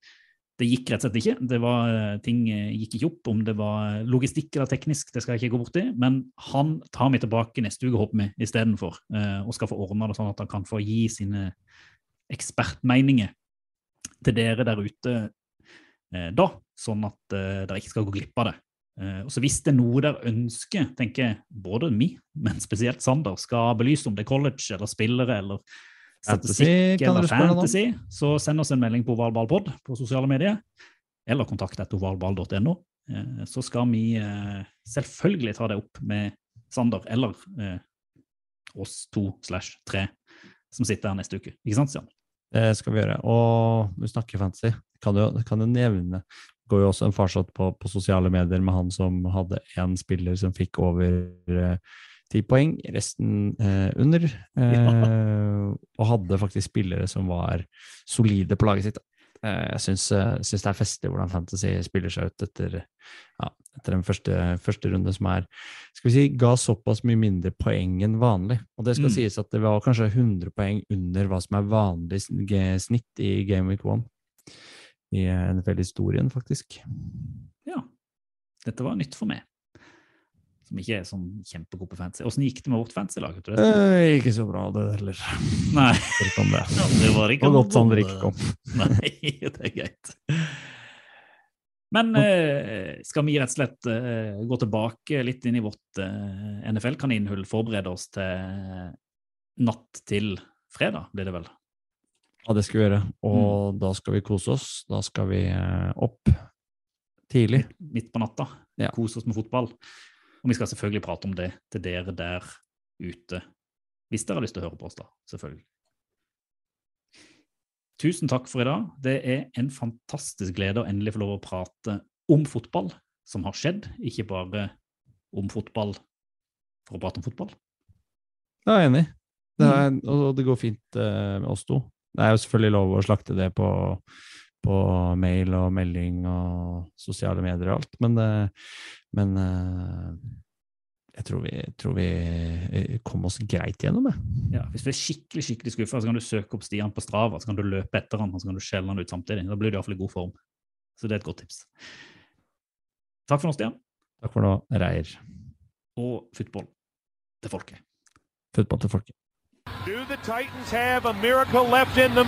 Det gikk rett og slett ikke. Det var, eh, ting eh, gikk ikke opp. Om det var logistikk eller teknisk, det skal jeg ikke gå borti. Men han tar vi tilbake neste uke, håper vi, istedenfor. eh, Og skal få ordna det sånn at han kan få gi sine ekspertmeninger til dere der ute da, sånn at dere ikke skal gå glipp av det. Og så Hvis det er noe dere ønsker, tenker både vi, men spesielt Sander, skal belyse om det er college eller spillere eller statistikk eller fantasy, så send oss en melding på ovalballpod på sosiale medier, eller kontakt etter ovalball.no. Eh, så skal vi eh, selvfølgelig ta det opp med Sander eller eh, oss to slash tre som sitter her neste uke. Ikke sant, Stian? Det skal vi gjøre. Og du snakker fantasy, kan du, kan du nevne Det går jo også en farsott på, på sosiale medier med han som hadde én spiller som fikk over ti poeng, resten eh, under. Eh, og hadde faktisk spillere som var solide på laget sitt. Eh, jeg syns, eh, syns det er festlig hvordan Fantasy spiller seg ut etter, ja, etter den første, første runde, som er skal vi si, ga såpass mye mindre poeng enn vanlig. Og det skal Mm. sies at det var kanskje 100 poeng under hva som er vanlig snitt i Game Week 1. I eh, NFL-historien, faktisk. Ja. Dette var nytt for meg. Som ikke er sånn kjempegod på fancy. Åssen gikk det med vårt fancy-lag? Eh, ikke så bra, det heller. Nei. Det. Ja, det. var ikke godt sånn det ikke kom. Nei, det er greit. Men eh, skal vi rett og slett eh, gå tilbake litt inn i vårt eh, NFL-kaninhull, forberede oss til natt til fredag, blir det vel? Ja, det skal vi gjøre. Og da skal vi kose oss. Da skal vi eh, opp tidlig. Midt på natta. Ja. Kose oss med fotball. Og vi skal selvfølgelig prate om det til dere der ute. Hvis dere har lyst til å høre på oss, da. Selvfølgelig. Tusen takk for i dag. Det er en fantastisk glede å endelig få lov å prate om fotball som har skjedd, ikke bare om fotball for å prate om fotball. Jeg er enig. Det er, og det går fint eh, med oss to. Det er jo selvfølgelig lov å slakte det på, på mail og melding og sosiale medier og alt, men, eh, men eh, jeg tror vi, tror vi eh, kom oss greit gjennom det. Ja, hvis du er skikkelig skikkelig skuffa, så kan du søke opp Stian på Strava, så kan du løpe etter han, og så kan du skjelle han ut samtidig. Da blir du iallfall i god form. Så det er et godt tips. Takk for nå, Stian. Takk for nå, Reier. Og football til folket. Football til folket. Do the Titans have a miracle left in them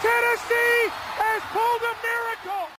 Tennessee has pulled a miracle.